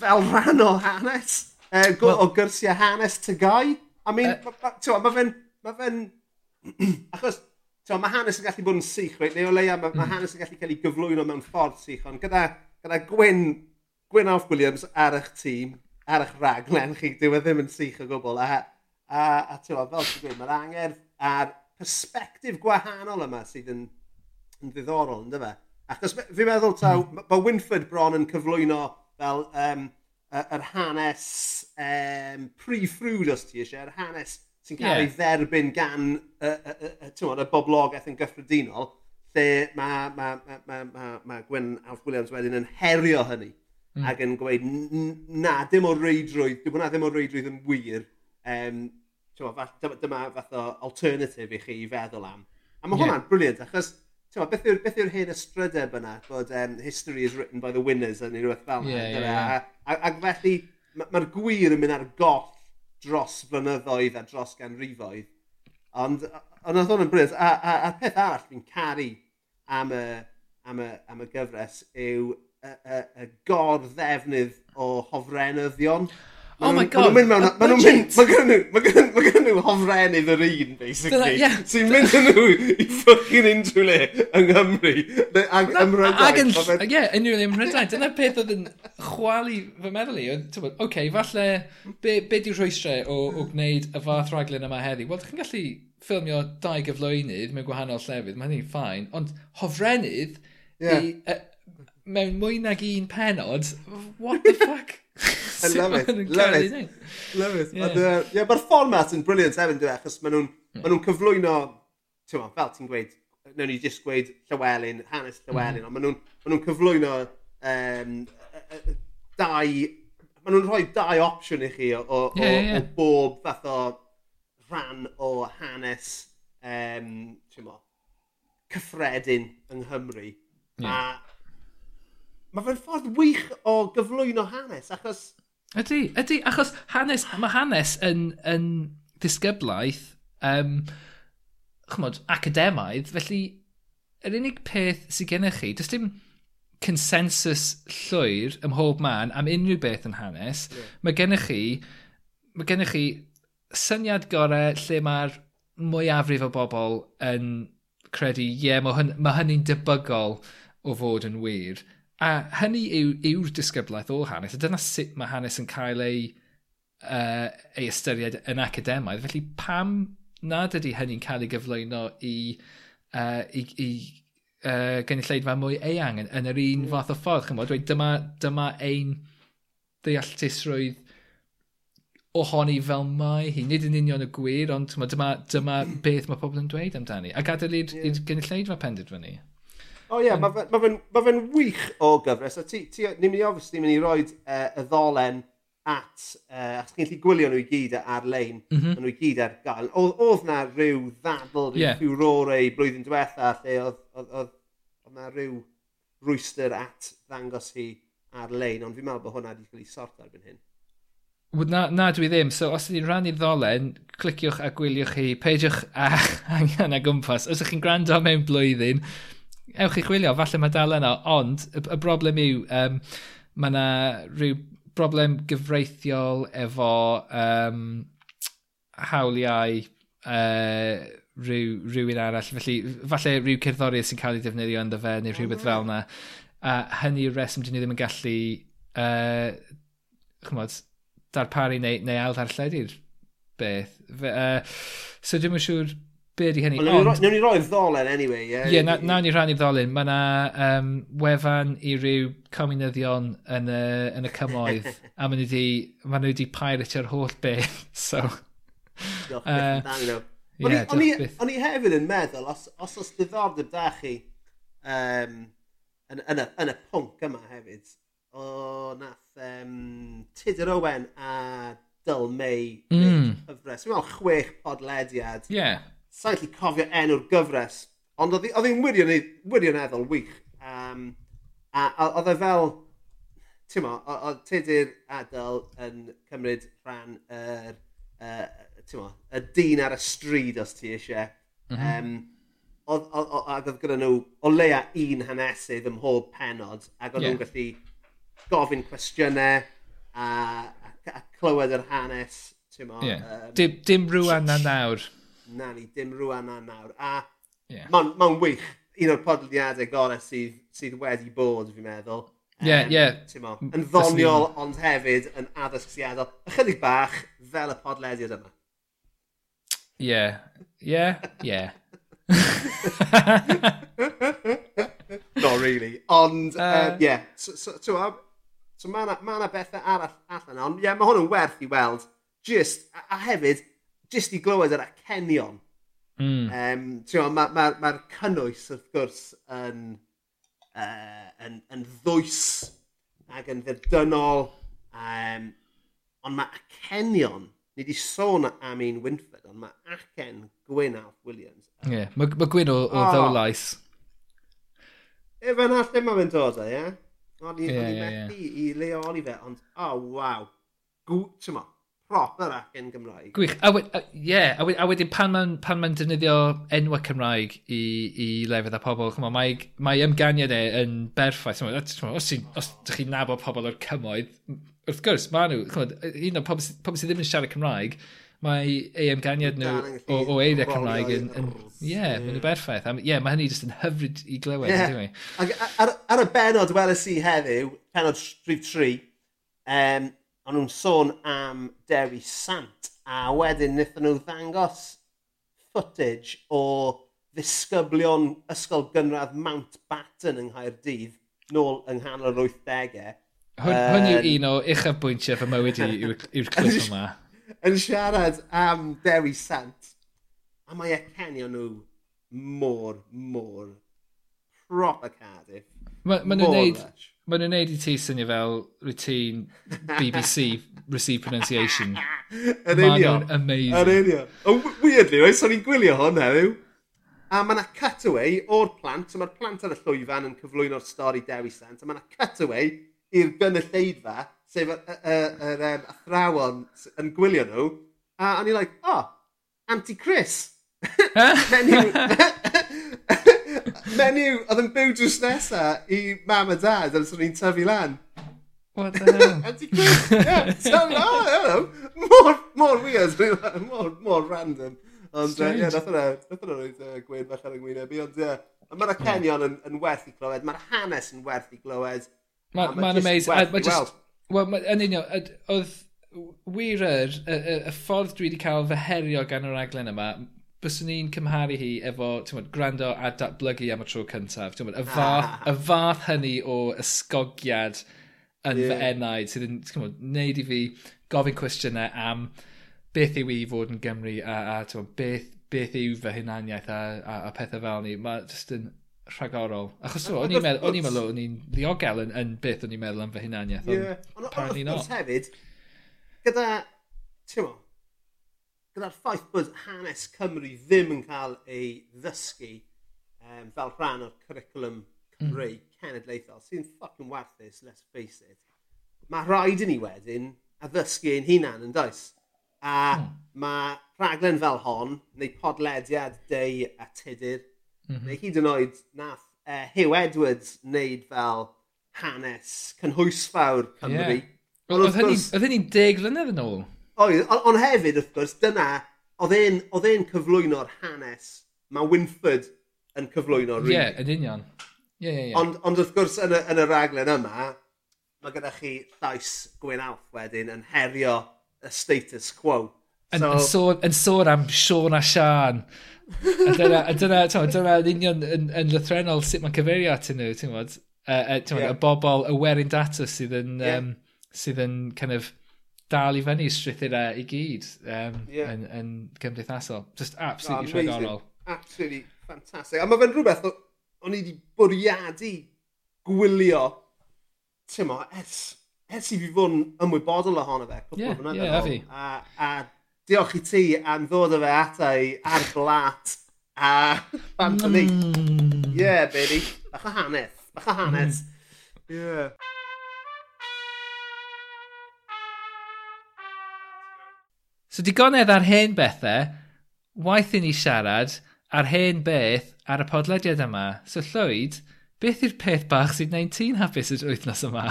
A: Fel rhan o hanes, uh, well, o gyrsiau hanes tygau. I mean, uh, mae fe'n... Ma fe achos, mae hanes yn gallu bod yn sych, right? Neu o leia, mae ma mm. hanes yn gallu cael ei gyflwyno mewn ffordd sych, ond gyda, gyda Gwyn, Gwyn Alf Williams ar eich tîm, ar eich raglen chi, dyw e ddim yn sych o gwbl. A, a, a tywa, fel ti'n gweud, mae'r angerdd a'r perspektif gwahanol yma sydd yn, yn ddiddorol, ynddo fe? Achos fi'n meddwl, taw, mm. mae Winford bron yn cyflwyno fel um, yr hanes um, pre-ffrwd os ti eisiau, yr hanes sy'n cael yeah. ei dderbyn gan y, y, y, y y boblogaeth yn gyffredinol, lle mae ma, ma, ma, ma, ma Gwyn Alf Williams wedyn yn herio hynny mm. ac yn gweud na, dim o reidrwydd, dim hwnna ddim o reidrwydd yn wir. Um, dyma fath o alternative i chi i feddwl am. A mae yeah. hwnna'n briliant, achos Tewa, beth yw'r yw hyn hen ystrydeb yna bod um, history is written by the winners yn unrhyw beth fel yeah, yeah, yeah. Ac felly mae'r ma gwir yn mynd ar goll dros flynyddoedd a dros ganrifoedd. Ond ond oedd hwn yn bryd. A, a, a peth arall fi'n caru am y, am y, am y gyfres yw y, y, y gor ddefnydd o hofrenyddion.
B: Oh my god.
A: Maen nhw'n mynd mewn... Maen nhw'n mynd... Mae gen nhw... Mae gen nhw hofrenydd yr un, basically. Yeah. Sy'n mynd yn nhw i ffocin unrhyw le yng Nghymru. Ag ymrydaid. Ag.
B: Ie, unrhyw le ymrydaid. Dyna peth oedd yn chwalu fy meddwl i. Oce, okay, falle... Be, be di'r rhwystrau o, o gwneud y fath raglen yma heddi? Wel, chi'n gallu ffilmio dau gyflwynydd mewn gwahanol llefydd. Mae hynny'n ffain. Ond hofrenydd... Yeah. I, uh, mewn mwy nag un penod, what the fuck?
A: I love it. Love it. Love it. Yeah. Ond, uh, yeah, mae'r fformat yn briliant hefyd, dwi'n e? achos maen nhw'n yeah. ma nhw cyflwyno, ti'n fel ti'n gweud, newn ni jyst gweud Llywelyn, hanes Llywelyn, mm. ond maen nhw'n ma nhw cyflwyno um, dau, maen nhw'n rhoi dau opsiwn i chi o, o, yeah, o, yeah. o bob fath o rhan o hanes, um, ti'n mo, cyffredin yng Nghymru. Yeah. A mae fe'n ffordd wych o gyflwyno hanes, achos...
B: Ydy, ydy, achos hanes, mae hanes yn, yn disgyblaeth, um, chymod, academaidd, felly yr unig peth sydd gennych chi, does dim consensus llwyr ym mhob man am unrhyw beth yn hanes, yeah. mae gennych chi, mae gennych chi syniad gorau lle mae'r mwyafrif o bobl yn credu, ie, yeah, mae hyn, ma hynny'n debygol o fod yn wir. A hynny yw'r yw, yw'r disgyblaeth o hanes. A dyna sut mae hanes yn cael ei, uh, ei ystyried yn academaidd. Felly pam nad ydy hynny'n cael ei gyflwyno i, uh, i, i uh, gynulleidfa mwy eang yn, yn yr un mm. fath o ffordd. Chymod, dweud dyma, dyma ein ddealltusrwydd ohoni fel mae hi. Nid yn union y gwir, ond dyma, dyma beth mae pobl yn dweud amdani. A gadael i'r yeah. gynulleidfa penderfynu.
A: O ie, yeah, mae fe'n ma fe, wych o gyfres. A ti, ti, ni'n mynd i ofys, mynd i roed uh, y ddolen at, uh, achos chi'n lli gwylio nhw i gyd ar-lein, mm -hmm. nhw i gyd ar gael. Oedd na rhyw ddadl, rhyw yeah. ffiwrore i blwyddyn diwetha, lle oedd na rhyw rwyster at ddangos hi ar-lein, ond fi'n meddwl bod hwnna wedi cael ei sort erbyn hyn.
B: Na, na dwi ddim, so os ydy'n chi'n rannu'r ddolen, cliciwch a gwyliwch chi, peidiwch a angen a gwmpas. Os ydych chi'n gwrando mewn blwyddyn, ewch i chwilio, falle mae dal yna, ond y, y broblem yw, um, mae yna rhyw broblem gyfreithiol efo um, hawliau uh, rhyw, rhywun arall. Felly, falle rhyw cerddoriaeth sy'n cael ei defnyddio ynddo fe neu rhywbeth fel yna. A hynny yw'r reswm dyn ni ddim yn gallu uh, chymod, darparu neu, neu ail ddarlledu'r beth. Fe, uh, so dwi'n siŵr be ydy hynny?
A: Ond... Ond... Newn ni roi'r ddolen, anyway. Ie,
B: yeah, yeah, na, nawn ni rhannu'r ddolen. Mae yna um, wefan i ryw cominyddion yn y, yn y cymoedd. a maen nhw wedi, ma nhw wedi piratio'r holl beth. So...
A: Doch, uh, no. o'n, i, i hefyd yn meddwl, os, os oes diddordeb da chi um, yn, yn, y, yn y pwnc yma hefyd, o nath um, Tudur Owen a Dyl May mm. cyfres. Dwi'n meddwl chwech podlediad.
B: Yeah
A: sa'n gallu cofio enw'r gyfres, ond oedd hi'n wirioneddol wych. Um, a oedd e fel, ti'n mo, oedd Tudur Adel yn cymryd rhan yr, uh, mo, y dyn ar y stryd os ti eisiau. Mm -hmm. um, ac oedd gyda nhw o leia un hanesydd ym mhob penod, ac oedd yeah. nhw'n gallu gofyn cwestiynau a, a, a clywed yr hanes. Mo,
B: yeah. um, dim, dim rwan na nawr
A: na ni, dim rwan na nawr. A yeah. mae'n ma wych, un o'r podlediadau gorau sydd, sydd wedi bod, fi'n meddwl.
B: Ie, yeah, ie. Um, yeah.
A: Yn ddoniol, ond hefyd yn addysgsiadol. Ychydig bach fel y podlediad yma.
B: Ie, ie, ie.
A: Not really. Ond, ie. Uh, um, yeah. So, so, so, so mae yna ma bethau arall allan. Ond, ie, yeah, mae hwn yn werth i weld. Just, a, a hefyd, jyst i glywed yr acenion. Mm. Um, Mae'r ma, ma, ma cynnwys wrth gwrs yn, uh, yn, yn ddwys ac yn ddedynol. Um, ond mae acenion, ni wedi sôn am un Winfred, ond mae acen Gwyn Alf Williams.
B: Ie, yeah, mae, ma Gwyn o, o oh.
A: ddawlais. Efe na lle mae'n mynd dod o, ie? Ond i'n yeah, yeah, methu yeah. i leoli fe, ond, oh, waw. Gwt, ti'n proper ac yn Gymraeg.
B: Gwych. A, we, a, yeah, a, a wedyn pan mae'n ma defnyddio enwa Cymraeg i, i lefydd a pobl, chymod, mae, mae ymganiad e yn berffaith. Os, os, os ydych chi'n nabod pobl o'r cymoedd, wrth gwrs, mae nhw, chymod, un o'r pobl, pobl sydd ddim yn siarad Cymraeg, mae ei ymganiad nhw o, o eiriau Cymraeg yn... yn ie, yeah, yeah. mae'n berffaith. Ie, yeah, mae hynny jyst yn hyfryd i glywed. Yeah.
A: Ar, ar, ar y benod weles i heddiw, penod 3, um, o'n nhw'n sôn am Derry Sant a wedyn wnaethon nhw ddangos footage o ddisgyblion ysgol gynradd Mountbatten yng Nghaerdydd nôl yng nghanol yr 80au.
B: Hwn, yw un o uchafbwyntiau fy mywyd i yw'r clip yma.
A: Yn siarad am Derry Sant, a mae ecenio nhw mor, mor proper Cardiff.
B: Mae ma nhw'n neud Ma' nhw'n neud i ti synio fel routine BBC Received Pronunciation.
A: Yn union.
B: amazing.
A: Yn union. O, weirdly, oes o'n i'n gwylio hwn heddiw. A mae yna cutaway o'r plant, so mae'r plant ar y llwyfan yn cyflwyno'r stori Dewi Sant, a mae yna cutaway i'r gynulleidfa, sef yr um, athrawon yn gwylio nhw, a o'n i'n like, oh, Auntie Chris. menyw, menyw oedd yn byw drws nesa i mam a dad am swn i'n tyfu lan.
B: What the hell?
A: Ydy gwir? Yeah, so, oh, hello. Mor, mor weird, More, more random. Ond, ie, nath yna, nath yna roed uh, gwein bach ar yngwyneb i, ond ie. Uh, mae'r acenion yn, yn werth i glywed, mae'r hanes yn werth i glywed.
B: Mae'n ma amazing. Mae just, wel, yn union, oedd wir y, y, y ffordd dwi wedi cael fy herio gan yr aglen yma, byswn i'n cymharu hi efo mod, gwrando a datblygu am y tro cyntaf. Mod, y, fath, ah. y fath hynny o ysgogiad yn yeah. fy enaid sydd yn mod, neud i fi gofyn cwestiynau am beth yw i fod yn Gymru a, a mod, beth, beth yw fy hunaniaeth a, a, a pethau fel ni. Mae jyst yn rhagorol. Achos o, o'n i'n meddwl, o'n i'n ddiogel yn, yn beth o'n i'n meddwl am fy hunaniaeth. Yeah. Ond apparently not.
A: Hefyd, gyda, ti'n gyda'r ffaith bod hanes Cymru ddim yn cael ei ddysgu um, fel rhan o'r cwricwlwm Cymru mm. cenedlaethol sy'n ffocin warthus, let's face it. Mae rhaid i ni wedyn addysgu ein hunan yn does. A mm. mae rhaglen fel hon, neu podlediad deu a tudur, mm -hmm. neu hyd yn oed nath e, uh, Hugh Edwards wneud fel hanes cynhwysfawr Cymru. Yeah.
B: Oedd hynny'n deg flynedd yn ôl.
A: Oedd o- ond hefyd wrth gwrs dyna oedd e'n cyflwyno'r hanes mae Winford yn cyflwyno
B: rili. Ie yn union. Ie ie ie.
A: Ond ond wrth gwrs yn y yn y raglen yma mae gyda chi llais Gwyn Alf wedyn yn herio y status quo.
B: Yn, so... yn, sôn, yn sôn am Sean a Sian. A dyna, a dyna, dyna yn union yn, yn lythrenol sut mae'n cyfeirio atyn nhw, ti'n gwybod? Uh, uh, yeah. Y bobl, y werin data sydd yn, yeah. um, sydd yn kind of dal i fyny strithurau e i gyd um, yeah. yn, yn gymdeithasol. Just absolutely ah, oh, rhagorol.
A: Absolutely fantastic. A mae fe'n rhywbeth o'n i wedi bwriadu gwylio tymo, ers, ers i fi fod yn ymwybodol ohono fe.
B: Yeah, yeah, a fi.
A: A, a diolch i ti am ddod o fe ata i ar blat a fan mm. Ie, yeah, baby. Bach o hanes. Bach o hanes. Mm. Yeah.
B: So digonedd ar hen bethau, waith i ni siarad ar hen beth ar y podlediad yma. So Llwyd, beth yw'r peth bach sydd wneud ti'n hapus yr wythnos yma?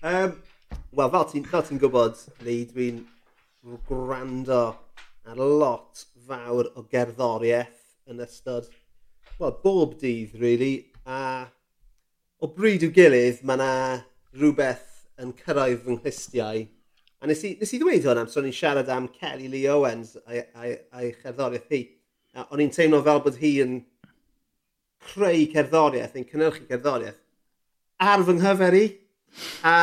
A: Um, Wel, fel ti'n ti gwybod, Lee, dwi'n gwrando ar lot fawr o gerddoriaeth yn ystod, wel, bob dydd, really. A o bryd i'w gilydd, mae yna rhywbeth yn cyrraedd fy nghystiau A nes i, nes i ddweud hwn amser o'n i'n siarad am Kelly Lee Owens a'i, cherddoriaeth hi. A o'n i'n teimlo fel bod hi yn creu cerddoriaeth, yn cynnyrchu cerddoriaeth, ar fy nghyfer i. A,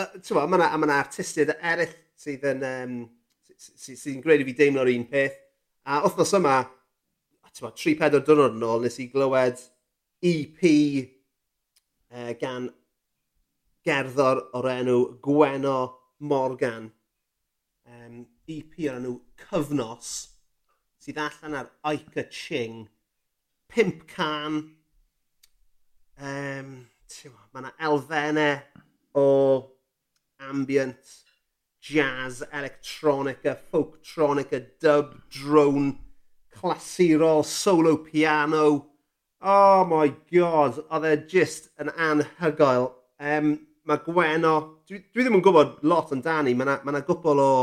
A: a ti'n mae yna ma artistiaid eraill sydd yn, um, sy'n sy, sy gwneud i fi deimlo'r un peth. A wythnos yma, ti'n 3-4 diwrnod yn ôl, nes i glywed EP uh, gan gerddor o'r enw Gweno Morgan. Um, EP o'r nhw Cyfnos sydd allan ar Ica Ching. Pimp Can. Um, Mae yna elfennau o ambient, jazz, electronica, folktronica, dub, drone, clasurol, solo piano. Oh my god, oedd e just yn anhygoel. Um, mae Gweno, dwi, dwi ddim yn gwybod lot amdani, mae yna ma, ma gwbl o,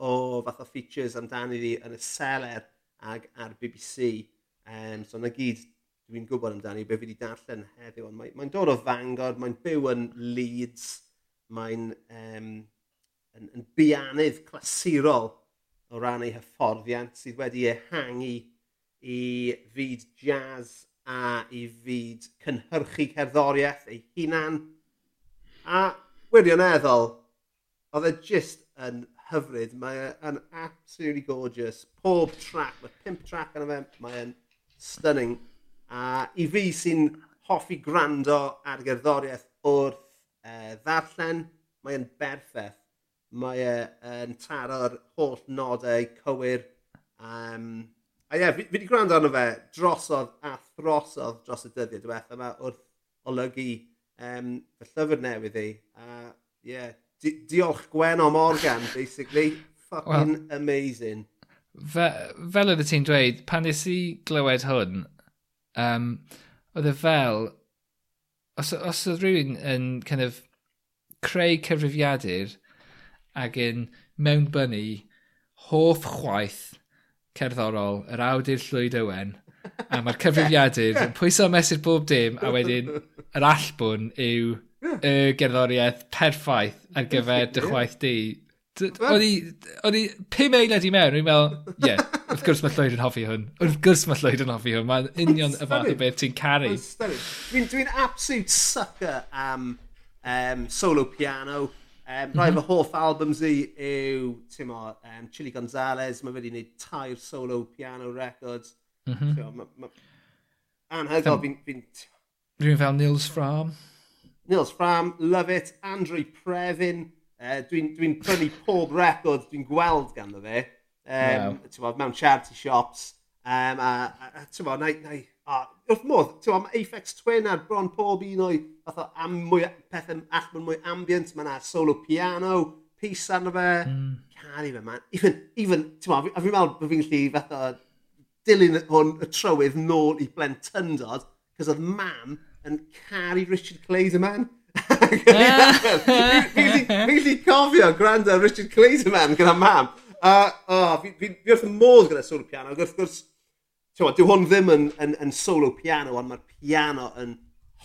A: o fath o features amdani fi yn y seler ag ar BBC. Um, so na gyd dwi'n gwybod amdani, be fi wedi darllen heddiw, mae'n mae dod o Fangor, mae'n byw yn Leeds, mae'n um, yn, yn bianydd clasurol o ran ei hyfforddiant sydd wedi ehangu i fyd jazz a i fyd cynhyrchu cerddoriaeth ei hunan A wirioneddol, oedd e just yn hyfryd. Mae e'n absolutely gorgeous. Pob track, mae pimp track yn y fe, mae e'n stunning. A i fi sy'n hoffi gwrando ar gerddoriaeth wrth e, ddarllen, mae e'n berffeth. Mae e'n taro'r holl nodau cywir. Um, a ie, yeah, fi, fi wedi gwrando arno fe drosodd a throsodd dros y dyddiau diwethaf yma wrth olygu um, y llyfr newydd i. A uh, yeah, di diolch Gwen o Morgan, basically. Fucking well, amazing.
B: Fe, fel oedd y ti'n dweud, pan nes i glywed hwn, um, oedd e fel, os, os oedd rhywun yn kind of creu cyfrifiadur ac yn mewnbynnu hoff chwaith cerddorol yr awdur Llwyd Owen a mae'r cyfrifiadur yn pwyso mesur bob dim a wedyn yr allbwn yw y gerddoriaeth perffaith ar gyfer dy chwaith di. O'n i pum eilad i mewn, rwy'n meddwl, ie, yeah, wrth gwrs mae Llywyd yn hoffi hwn. Wrth gwrs mae Llywyd yn hoffi hwn. Mae'n union y fath o beth ti'n caru.
A: Dwi'n dwi absolute sucker am um, solo piano. Um, Rhaid fy hoff albums i yw, ti'n mo, um, Chili Gonzalez, mae wedi gwneud tair solo piano records. Mm -hmm. so, ma, ma... Anhygoel, fi'n...
B: Rwy'n fel Nils Fram.
A: Nils Fram, love it. Andrew Previn. Uh, dwi'n dwi prynu pob record dwi'n gweld ganddo fe. Um, wow. mewn charity shops. Um, a, a, a tyfo, na, na, a, wrth modd, tyfo, mae Aphex Twin ar bron pob un o'i fath o am mwy, pethau allman mwy ambient, mae yna solo piano, pis arno fe, mm. caru fe, man. Even, even, tyfo, a fi'n meddwl bod fi'n lli o dilyn hwn y trywydd nôl i blentyndod, cos oedd mam yn caru Richard Clayderman. Fi wedi cofio gwrando Richard Clayderman gyda mam. Uh, oh, fi, fi, fi wrth modd gyda solo piano, ac wrth gwrs, dyw hwn ddim yn, yn, yn solo piano, ond mae'r piano yn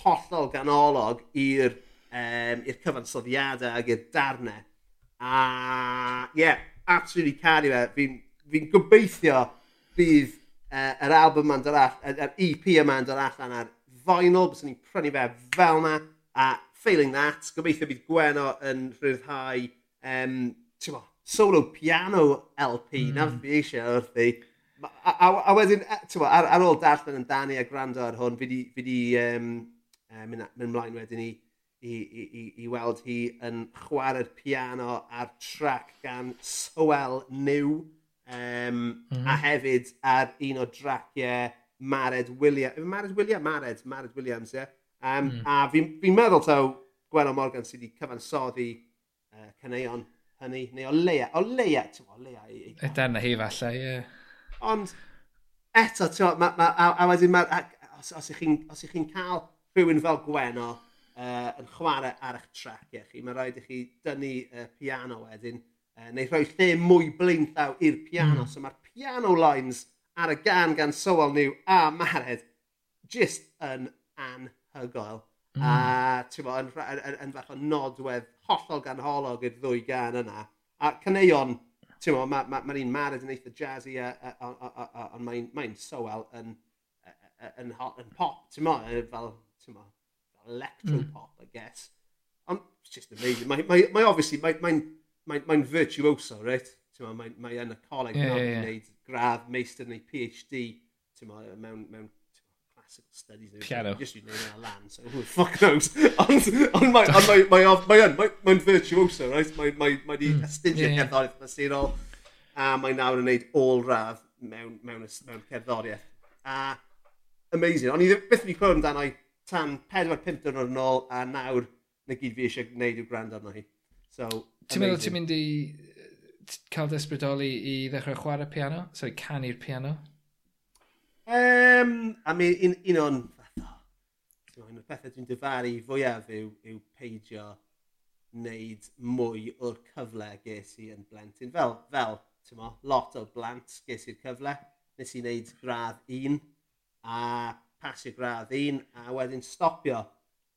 A: hollol ganolog i'r um, i'r cyfansoddiadau ac i'r darnau. A ie, yeah, absolutely caru fe. Fi'n fi, gobeithio bydd uh, yr album ma'n dod allan, yr EP yma'n dod allan ar vinyl, bys ni'n prynu fe fel yna, a failing that, gobeithio bydd Gweno yn rhyddhau, um, ti'n solo piano LP, mm. na fi eisiau wrth i. A, a, a wedyn, e, bo, ar, ar ôl darllen yn Dani a gwrando ar hwn, fi di um, uh, mynd mlaen wedyn i, i, i, i, i weld hi yn chwarae'r piano ar track gan Sowell New. Um, mm. A mhm. hefyd ar un o draciau Mared Williams. Mared Williams? Mared. Mared Williams, ie. Yeah? Um, mm. A fi'n fi, meddwl taw Gwenno Morgan sydd wedi cyfansoddi uh, caneuon hynny, neu o leia, o leia, ti'n o leia. i.
B: E dyna hi falle, ie. Yeah.
A: Ond, eto, ti'n ma, ma, a, a wedyn, ma, a, os, os ych chi'n chi cael rhywun fel Gwenno uh, yn chwarae ar eich trac ie chi, mae rhaid i chi dynnu uh, piano wedyn, uh, neu rhoi lle mwy blaenllaw i'r piano. Mm. So mae'r piano lines ar y gan gan Sowell New a Mared just yn anhygoel. Mm. A hmm. ti'n bod, yn, yn, yn, yn fach o nodwedd hollol gan holog i'r ddwy gan yna. A caneuon, ti'n bod, mae'r ma, ma, ma un Mared yn eitha jazzy, ond mae'n mae Sowal yn, yn, yn pop, ti'n bod, fel, ti'n bod, electro hmm. pop, mm. I guess. Ond, it's just amazing. Mae, mae, mae obviously, mae'n mae, mae mae'n mae virtuoso, reit? Mae'n mae, mae yn y coleg yeah, yeah, yeah. gwneud gradd, meistr neu PhD ma, mewn, mewn classical studies. Piano. Just dwi'n neud ar lan, so who the fuck knows. ond on mae'n on mae, mae, mae, mae, mae virtuoso, right? Mae, mae, mae di mm. astudio yeah, cerddoriaeth nasurol, a mae nawr yn neud all radd mewn, mewn, mewn cerddoriaeth. A amazing. Ond i ddim byth wedi clywed amdano i tan 4-5 dwrnod yn ôl, a nawr na gyd fi eisiau gwneud yw gwrando arno hi. So,
B: Ti'n meddwl ti'n mynd i cael desbrydoli i ddechrau chwarae piano? So i canu'r piano?
A: Um, a mi, un, un o'n un o'r pethau dwi'n dyfaru fwyaf yw, yw peidio wneud mwy o'r cyfle ges i yn blentyn. Fel, fel ti'n mo, lot o blant ges i'r cyfle. Nes i wneud gradd un a pasio gradd un a wedyn stopio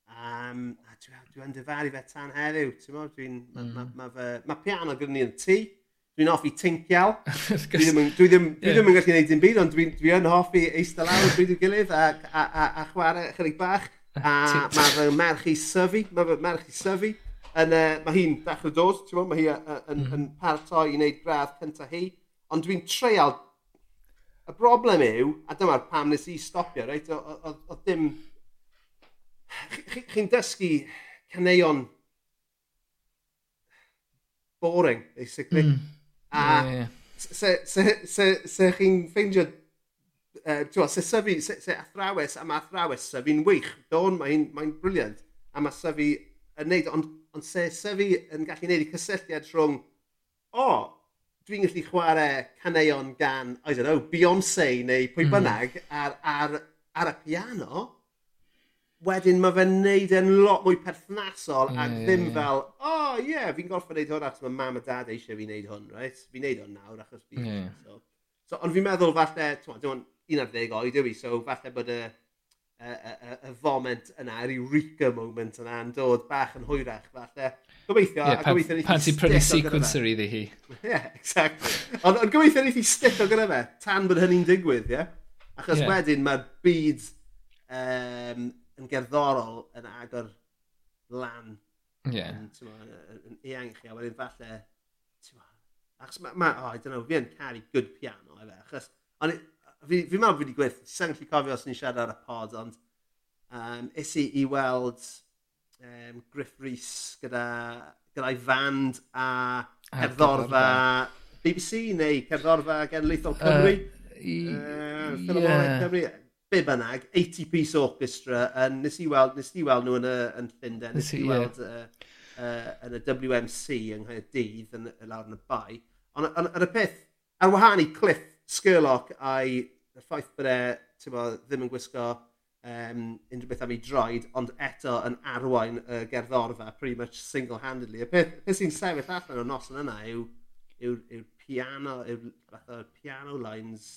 A: Um, a dwi'n dwi, dwi dyfaru fe tan heddiw. Dwi'n... Mae mm. ma, ma, ma ma piano gyda ni yn tŷ. Dwi'n hoffi tincial. dwi ddim, dwi ddim, dwi ddim yeah. yn gallu gwneud dim byd, ond dwi'n dwi yn hoffi eistedd lawr bryd i'w gilydd a, a, a, a chwarae chydig bach. A mae fy merch i syfu, mae fy merch i syfu. Yn, uh, mae hi'n dechrau dod, ti'n? Mae hi yn, mm. yn paratoi i wneud gradd cynta hi. Ond dwi'n treial... Y broblem yw, a dyma'r pam nes i stopio, reit? Oedd dim chi'n dysgu caneuon boring, basically. Mm. A yeah, yeah. se chi'n ffeindio, uh, se syfu, se, se athrawes mae athrawes syfu'n wych. Don, mae'n mae briliant. A mae syfu yn neud, ond on se syfu yn gallu neud i cysylltiad rhwng, o, oh, dwi'n gallu chwarae caneuon gan, I don't know, Beyoncé neu pwy hmm. bynnag mm. ar, ar, ar y piano, wedyn mae fe'n neud e'n lot mwy perthnasol yeah, ac ddim yeah, fel, o oh, ie, yeah, fi'n gorfod wneud hwn achos mae mam a dad eisiau fi wneud hwn, right? Fi'n wneud hwn nawr achos fi. Yeah. So, so, ond fi'n meddwl falle, dwi'n 11 oed yw i, so falle bod y, y, y, y y foment yna, yr eureka moment yna yn dod bach yn hwyrach falle. Gobeithio, yeah, a gobeithio ni...
B: Pan ti'n prynu sequencer iddi hi.
A: Ie, yeah, exactly. ond on gobeithio ni ti stick o gyda fe, tan bod hynny'n digwydd, ie? Yeah? Achos yeah. wedyn mae'r byd um, yn gerddorol yn agor lan
B: yeah. yn,
A: ma, yn eang chi, a wedyn falle, achos mae, ma, oh, I don't know, fi yn caru good piano, efe, achos, ond fi, fi meddwl fi wedi gweithio, sa'n gallu cofio os ni'n siarad ar y pod, ond um, is i i weld um, Griff Rhys gyda, gyda'i fand a cerddorfa BBC neu cerddorfa genedlaethol Cymru. Uh, i, uh, yeah. Cymru be bynnag, 80 piece orchestra, yn, nes i weld, nes i weld nhw yn, y, yn Llundain, nes i weld yeah. uh, uh, yn y WMC yng Nghaerdydd, yn, lawr yn y bai. Ond on, on y peth, ar wahân i Cliff Skurlock a'i y ffaith bod e ddim yn gwisgo um, unrhyw beth am ei droed, ond eto yn arwain y uh, gerddorfa pretty much single-handedly. Y peth, peth sy'n sefyll allan o'r noson yna yw, yw, yw piano, yw, yw piano lines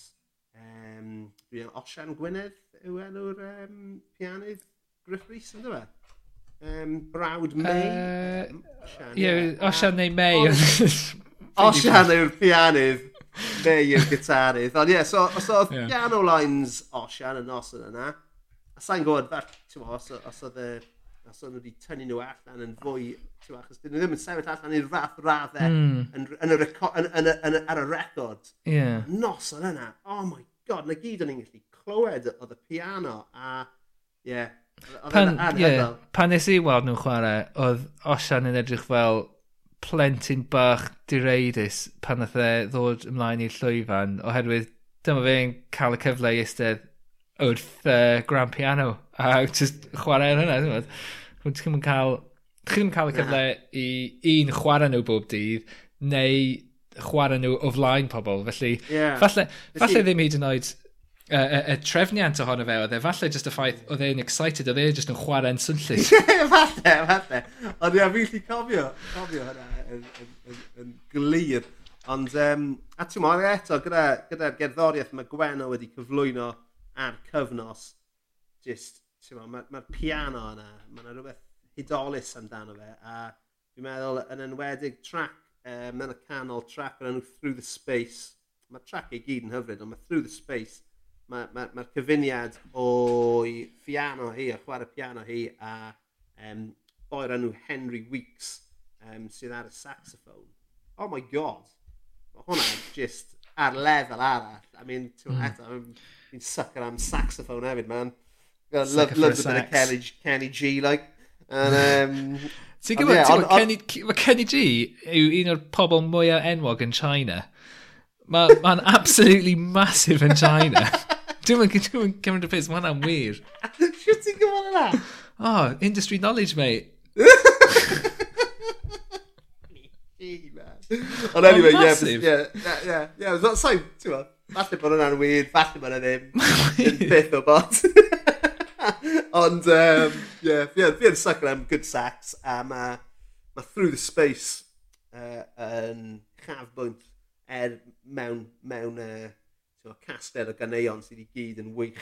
A: Um, dwi yn Osian Gwynedd yw enw'r um, pianydd Griff Rhys yndo fe? Um, brawd May?
B: Uh, ie Osian neu May.
A: Osian yw'r pianydd. May yw'r gitarydd. Ond ie, yeah, so, os oedd yeah. piano lines Osian yn noson yna. A sa'n gwybod, os, os oedd y achos oedd nhw wedi tynnu nhw allan yn fwy, ti'n achos dyn nhw ddim yn sefyll allan i'r fath raddau mm. yn, yn, y yn, yn, yn, ar y record.
B: Yeah.
A: Nos o'n yna, oh my god, na gyd o'n i'n gallu clywed oedd y piano a, ie, yeah,
B: Pan, yeah, pan nes i weld nhw'n chwarae, oedd Osian yn edrych fel plentyn bach direidus pan nath e ddod ymlaen i'r llwyfan, oherwydd dyma fe'n cael y cyfle i ystedd wrth uh, grand piano a just chwarae ar hynna, dwi'n meddwl. Ddim yn cael, chi'n cael y cyfle i un chwarae nhw bob dydd, neu chwarae nhw o flaen pobl. Felly, yeah. falle, falle ddim hyd yn oed y, y, y trefniant ohono fe oedd e, falle just y ffaith oedd e'n excited, oedd e just yn chwarae'n swnllid.
A: falle, falle. Ond ia, fi'n lli cofio, cofio hynna yn, yn, yn, yn glir. Ond, um, a ti'n mor eto, gyda'r gyda gerddoriaeth mae Gwenno wedi cyflwyno a'r cyfnos, just, mae'r ma, ma piano yna, mae'n rhywbeth hudolus amdano fe, a dwi'n meddwl yn enwedig track, um, yn y canol track yn enw Through the Space, mae'r track ei gyd yn hyfryd, ond mae Through the Space, mae'r ma, ma, ma cyfuniad o'i piano hi, a chwarae piano hi, a um, boi'r enw Henry Weeks, um, sydd ar y saxophone. Oh my god! Mae hwnna just ar lefel arall. I mean, ti'n mm. eto, Fi'n sucker am saxophone hefyd, man. Love, love, love a, bit of Kenny, Kenny G, like. And, um,
B: Ti'n gwybod, yeah, on, Kenny, mae Kenny G yw un o'r pobl mwyaf enwog yn China. Mae'n ma, ma absolutely massive yn China. Dwi'n mynd cymryd y pus, mae hwnna'n wir.
A: Sut ti'n gwybod yna?
B: Oh, industry knowledge, mate.
A: Ond anyway, yeah, yeah, yeah, yeah, yeah, that's so, ti'n gwybod? falle bod hwnna'n wir, falle bod hwnna ddim. beth o bot. Ond, um, yeah, fi yn sucker am good sax, a mae ma Through the Space uh, yn chafbwynt er mewn, mewn uh, caster o ganeuon sydd i gyd yn wych.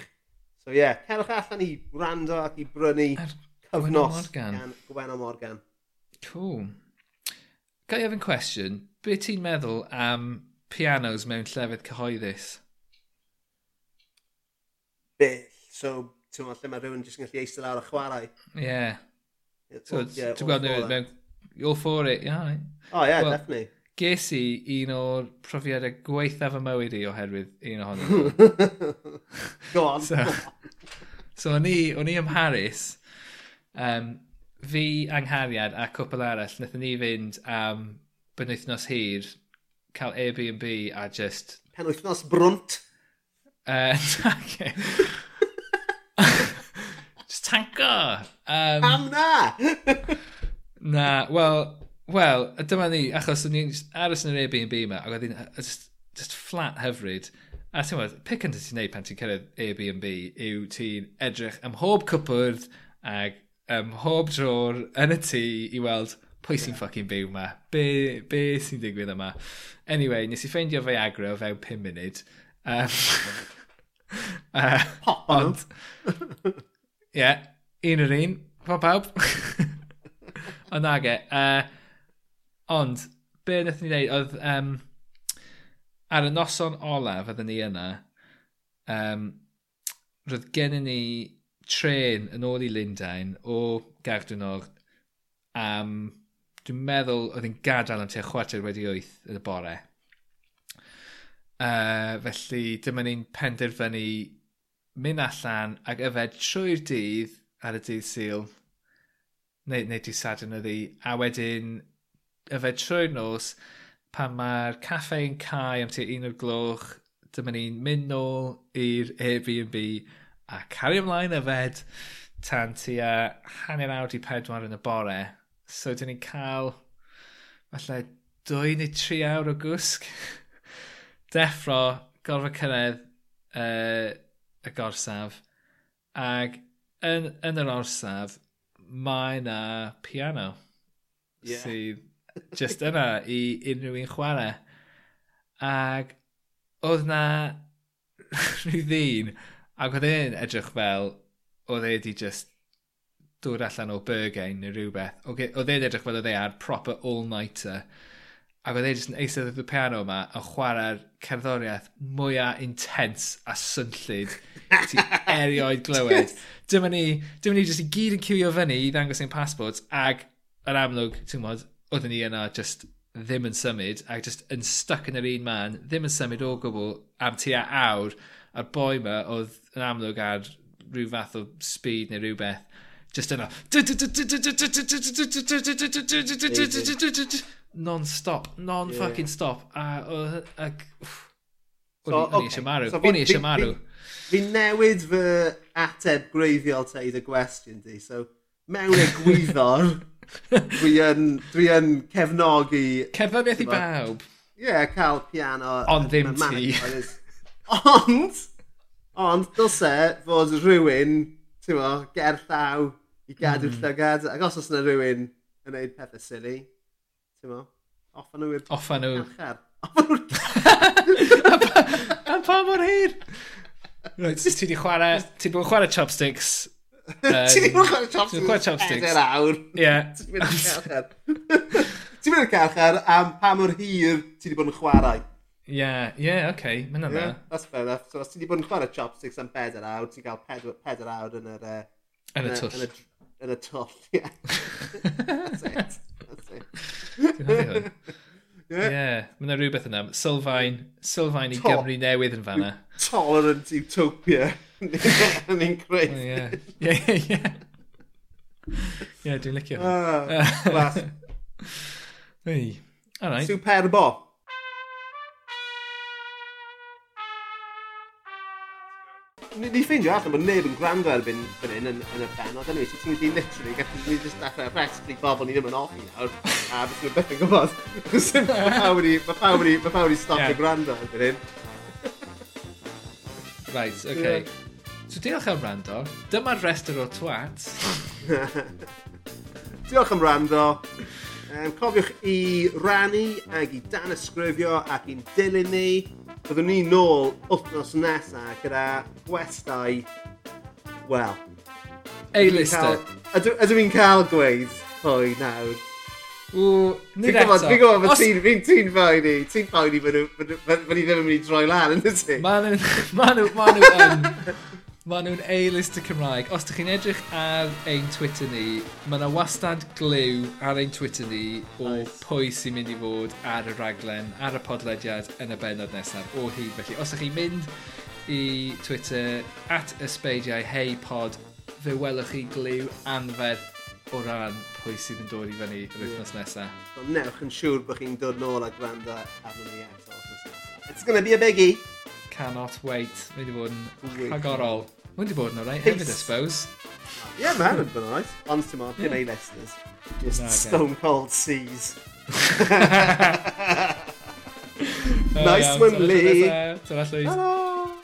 A: So ie, yeah, cerwch allan i rando ac i brynu er, cyfnos gan Gwenno Morgan.
B: Cool. Gai ofyn cwestiwn, be ti'n meddwl am pianos mewn llefydd cyhoeddus.
A: Be? So, ti'n meddwl, lle mae rhywun jyst yn gallu eistedd lawr a chwarae.
B: Ie. Ti'n gweld nhw mewn... All for it, yeah.
A: Oh, yeah, well, definitely.
B: Ges i un o'r profiadau gweithaf y mywyd i oherwydd un ohonyn nhw.
A: Go on.
B: so, so o'n i, o'n i ym Mharis, um, fi anghariad a cwpl arall, wnaethon ni fynd am um, bynythnos hir cael Airbnb a just...
A: Pen wythnos brwnt.
B: Uh, just tanko!
A: Um, Am na!
B: na, wel, wel, dyma ni, achos o'n i'n aros yn yr Airbnb yma, ac oedd just, just flat hyfryd. A ti'n meddwl, pe cyntaf ti'n neud pan ti'n cyrraedd Airbnb yw ti'n edrych ym mhob cwpwrdd ac ym mhob drôr yn y tŷ i weld Pwy sy'n yeah. ffucking byw yma? Be, be sy'n digwydd yma? Anyway, nes i ffeindio Viagra o fewn 5 munud. Um,
A: uh, Pop ond,
B: ie, yeah, un yr un, pa pawb. ond nage. Uh, ond, be wnaethon ni wneud, oedd um, ar y noson olaf oedden ni yna, um, roedd gennym ni tren yn ôl i Lundain o Gardwnog am dwi'n meddwl oedd hi'n gadael am tua chwarter wedi wyth yn y bore. Uh, felly dyma ni'n penderfynu mynd allan ac yfed trwy'r dydd ar y dydd syl neu, neu dydd sadwn ydi a wedyn yfed trwy'r nos pan mae'r caffe yn cael am tua un o'r gloch dyma ni'n mynd nôl i'r Airbnb a cario ymlaen yfed tan tua hanner awr i pedwar yn y bore So dyn ni'n cael falle dwy neu tri awr o gwsg. Deffro, gorfod cyrraedd uh, y gorsaf. Ac yn, yn yr orsaf, mae na piano.
A: Yeah.
B: Sydd just yna i unrhyw un chwarae. Ac oedd na rhyw ddyn, ac oedd e'n edrych fel, oedd e di just dod allan o Bergen neu rhywbeth, oedd e'n edrych fel oedd e ar proper all-nighter. Ac oedd e jyst yn eistedd y piano yma a chwarae'r cerddoriaeth mwyaf intens a swnllid ti erioed glywed. Dyma ni, dyma ni jyst i gyd yn cywio fyny i ddangos ein passport ag yr amlwg, ti'n modd, oedden ni yna just ddim yn symud ac just yn stuck yn yr un man, ddim yn symud o gwbl am tua awr a'r boi yma oedd yn amlwg ar rhyw fath o speed neu rhywbeth Just yna. Non-stop. Non-fucking-stop. A... Ag...
A: So,
B: o'n i eisiau marw. O'n i eisiau marw.
A: Fi newid fy ateb greiddiol te i dy gwestiwn di. So, mewn egwyddor, dwi yn, dwi yn cefnogi...
B: Cefnogaeth i bawb.
A: Ie, yeah, cael piano.
B: Ond ddim ti.
A: Ond, ond dylse fod rhywun, ti'n mo, gerllaw i gadw
B: mm.
A: llygad. Ac os oes yna rhywun yn gwneud pethau silly, ti'n mo, offa nhw i'r...
B: Offa nhw.
A: Cachar. Offa nhw'r...
B: A pa mor hir? Right, ti wedi chwarae... Ti wedi chwarae chopsticks.
A: Ti
B: wedi
A: chwarae chopsticks.
B: Ti wedi chwarae chopsticks.
A: Eder awr.
B: Ie.
A: Ti'n mynd i'r carchar am pa mor hir ti wedi bod yn chwarae.
B: Ie, ie, oce, mae'n yna.
A: That's fair enough. So os ti wedi bod yn chwarae chopsticks am 4 awr, ti'n cael 4 awr yn yr...
B: Yn y twll
A: yn y twll, ie. That's it. That's it. Yeah.
B: yeah. Mae yna rhywbeth yna. Sylfaen, Sylfaen i Gymru newydd yn fanna.
A: Tolerant utopia. Yn un creu.
B: Ie, ie, ie. Ie, dwi'n licio.
A: Ah, Glas.
B: Ei. All right.
A: Superbo. ni ffeindio allan bod neb yn gwrando erbyn fan hyn yn, yn y benod. Anyway, so ti'n gallu literally gallu ni just dechrau restri bobl ni ddim yn offi nawr. A beth nhw beth yn gwybod. Achos mae pawb wedi, mae pawb wedi, mae pawb wedi stopio gwrando erbyn hyn.
B: Right, oce. Okay. So diolch am rando. Dyma'r rester o twat.
A: diolch am rando. Um, cofiwch i rannu ac i dan ysgrifio ac i'n dilyn ni. Byddwn ni nôl wythnos nesaf gyda gwestai, wel...
B: A-lister.
A: Ydw i'n cael gweud hwy nawr?
B: Ww, nid eto.
A: Fi'n gwybod bod ti'n fi ti'n poeni, ti'n poeni bod ni ddim yn mynd i droi lan yn ti.
B: Ma nhw, ma nhw, ma nhw yn. Maen nhw'n A-list y Cymraeg. Os ydych chi'n edrych ar ein Twitter ni, mae yna wastad glyw ar ein Twitter ni o
A: nice.
B: pwy sy'n mynd i fod ar y raglen, ar y podlediad yn y benod nesaf o hyd. Felly, os ydych chi'n mynd i Twitter at ysbeidiau hei pod, fe welwch chi glyw anferth o ran pwy sydd yn dod i fyny yr wythnos nesaf.
A: Ond newch yn siŵr bod chi'n dod nôl a gwrando arnyn ni eto. It's gonna be a biggie.
B: Cannot wait. Mae wedi bod yn rhagorol. Mae'n di bod yn
A: alright
B: hefyd, I suppose.
A: Yeah, man, yn bod yn alright. Ond ti'n ma'n
B: pin
A: listeners. Just
B: no, okay.
A: stone cold seas. nice one, Lee.
B: Ta-ra, Lee.
A: Ta-ra.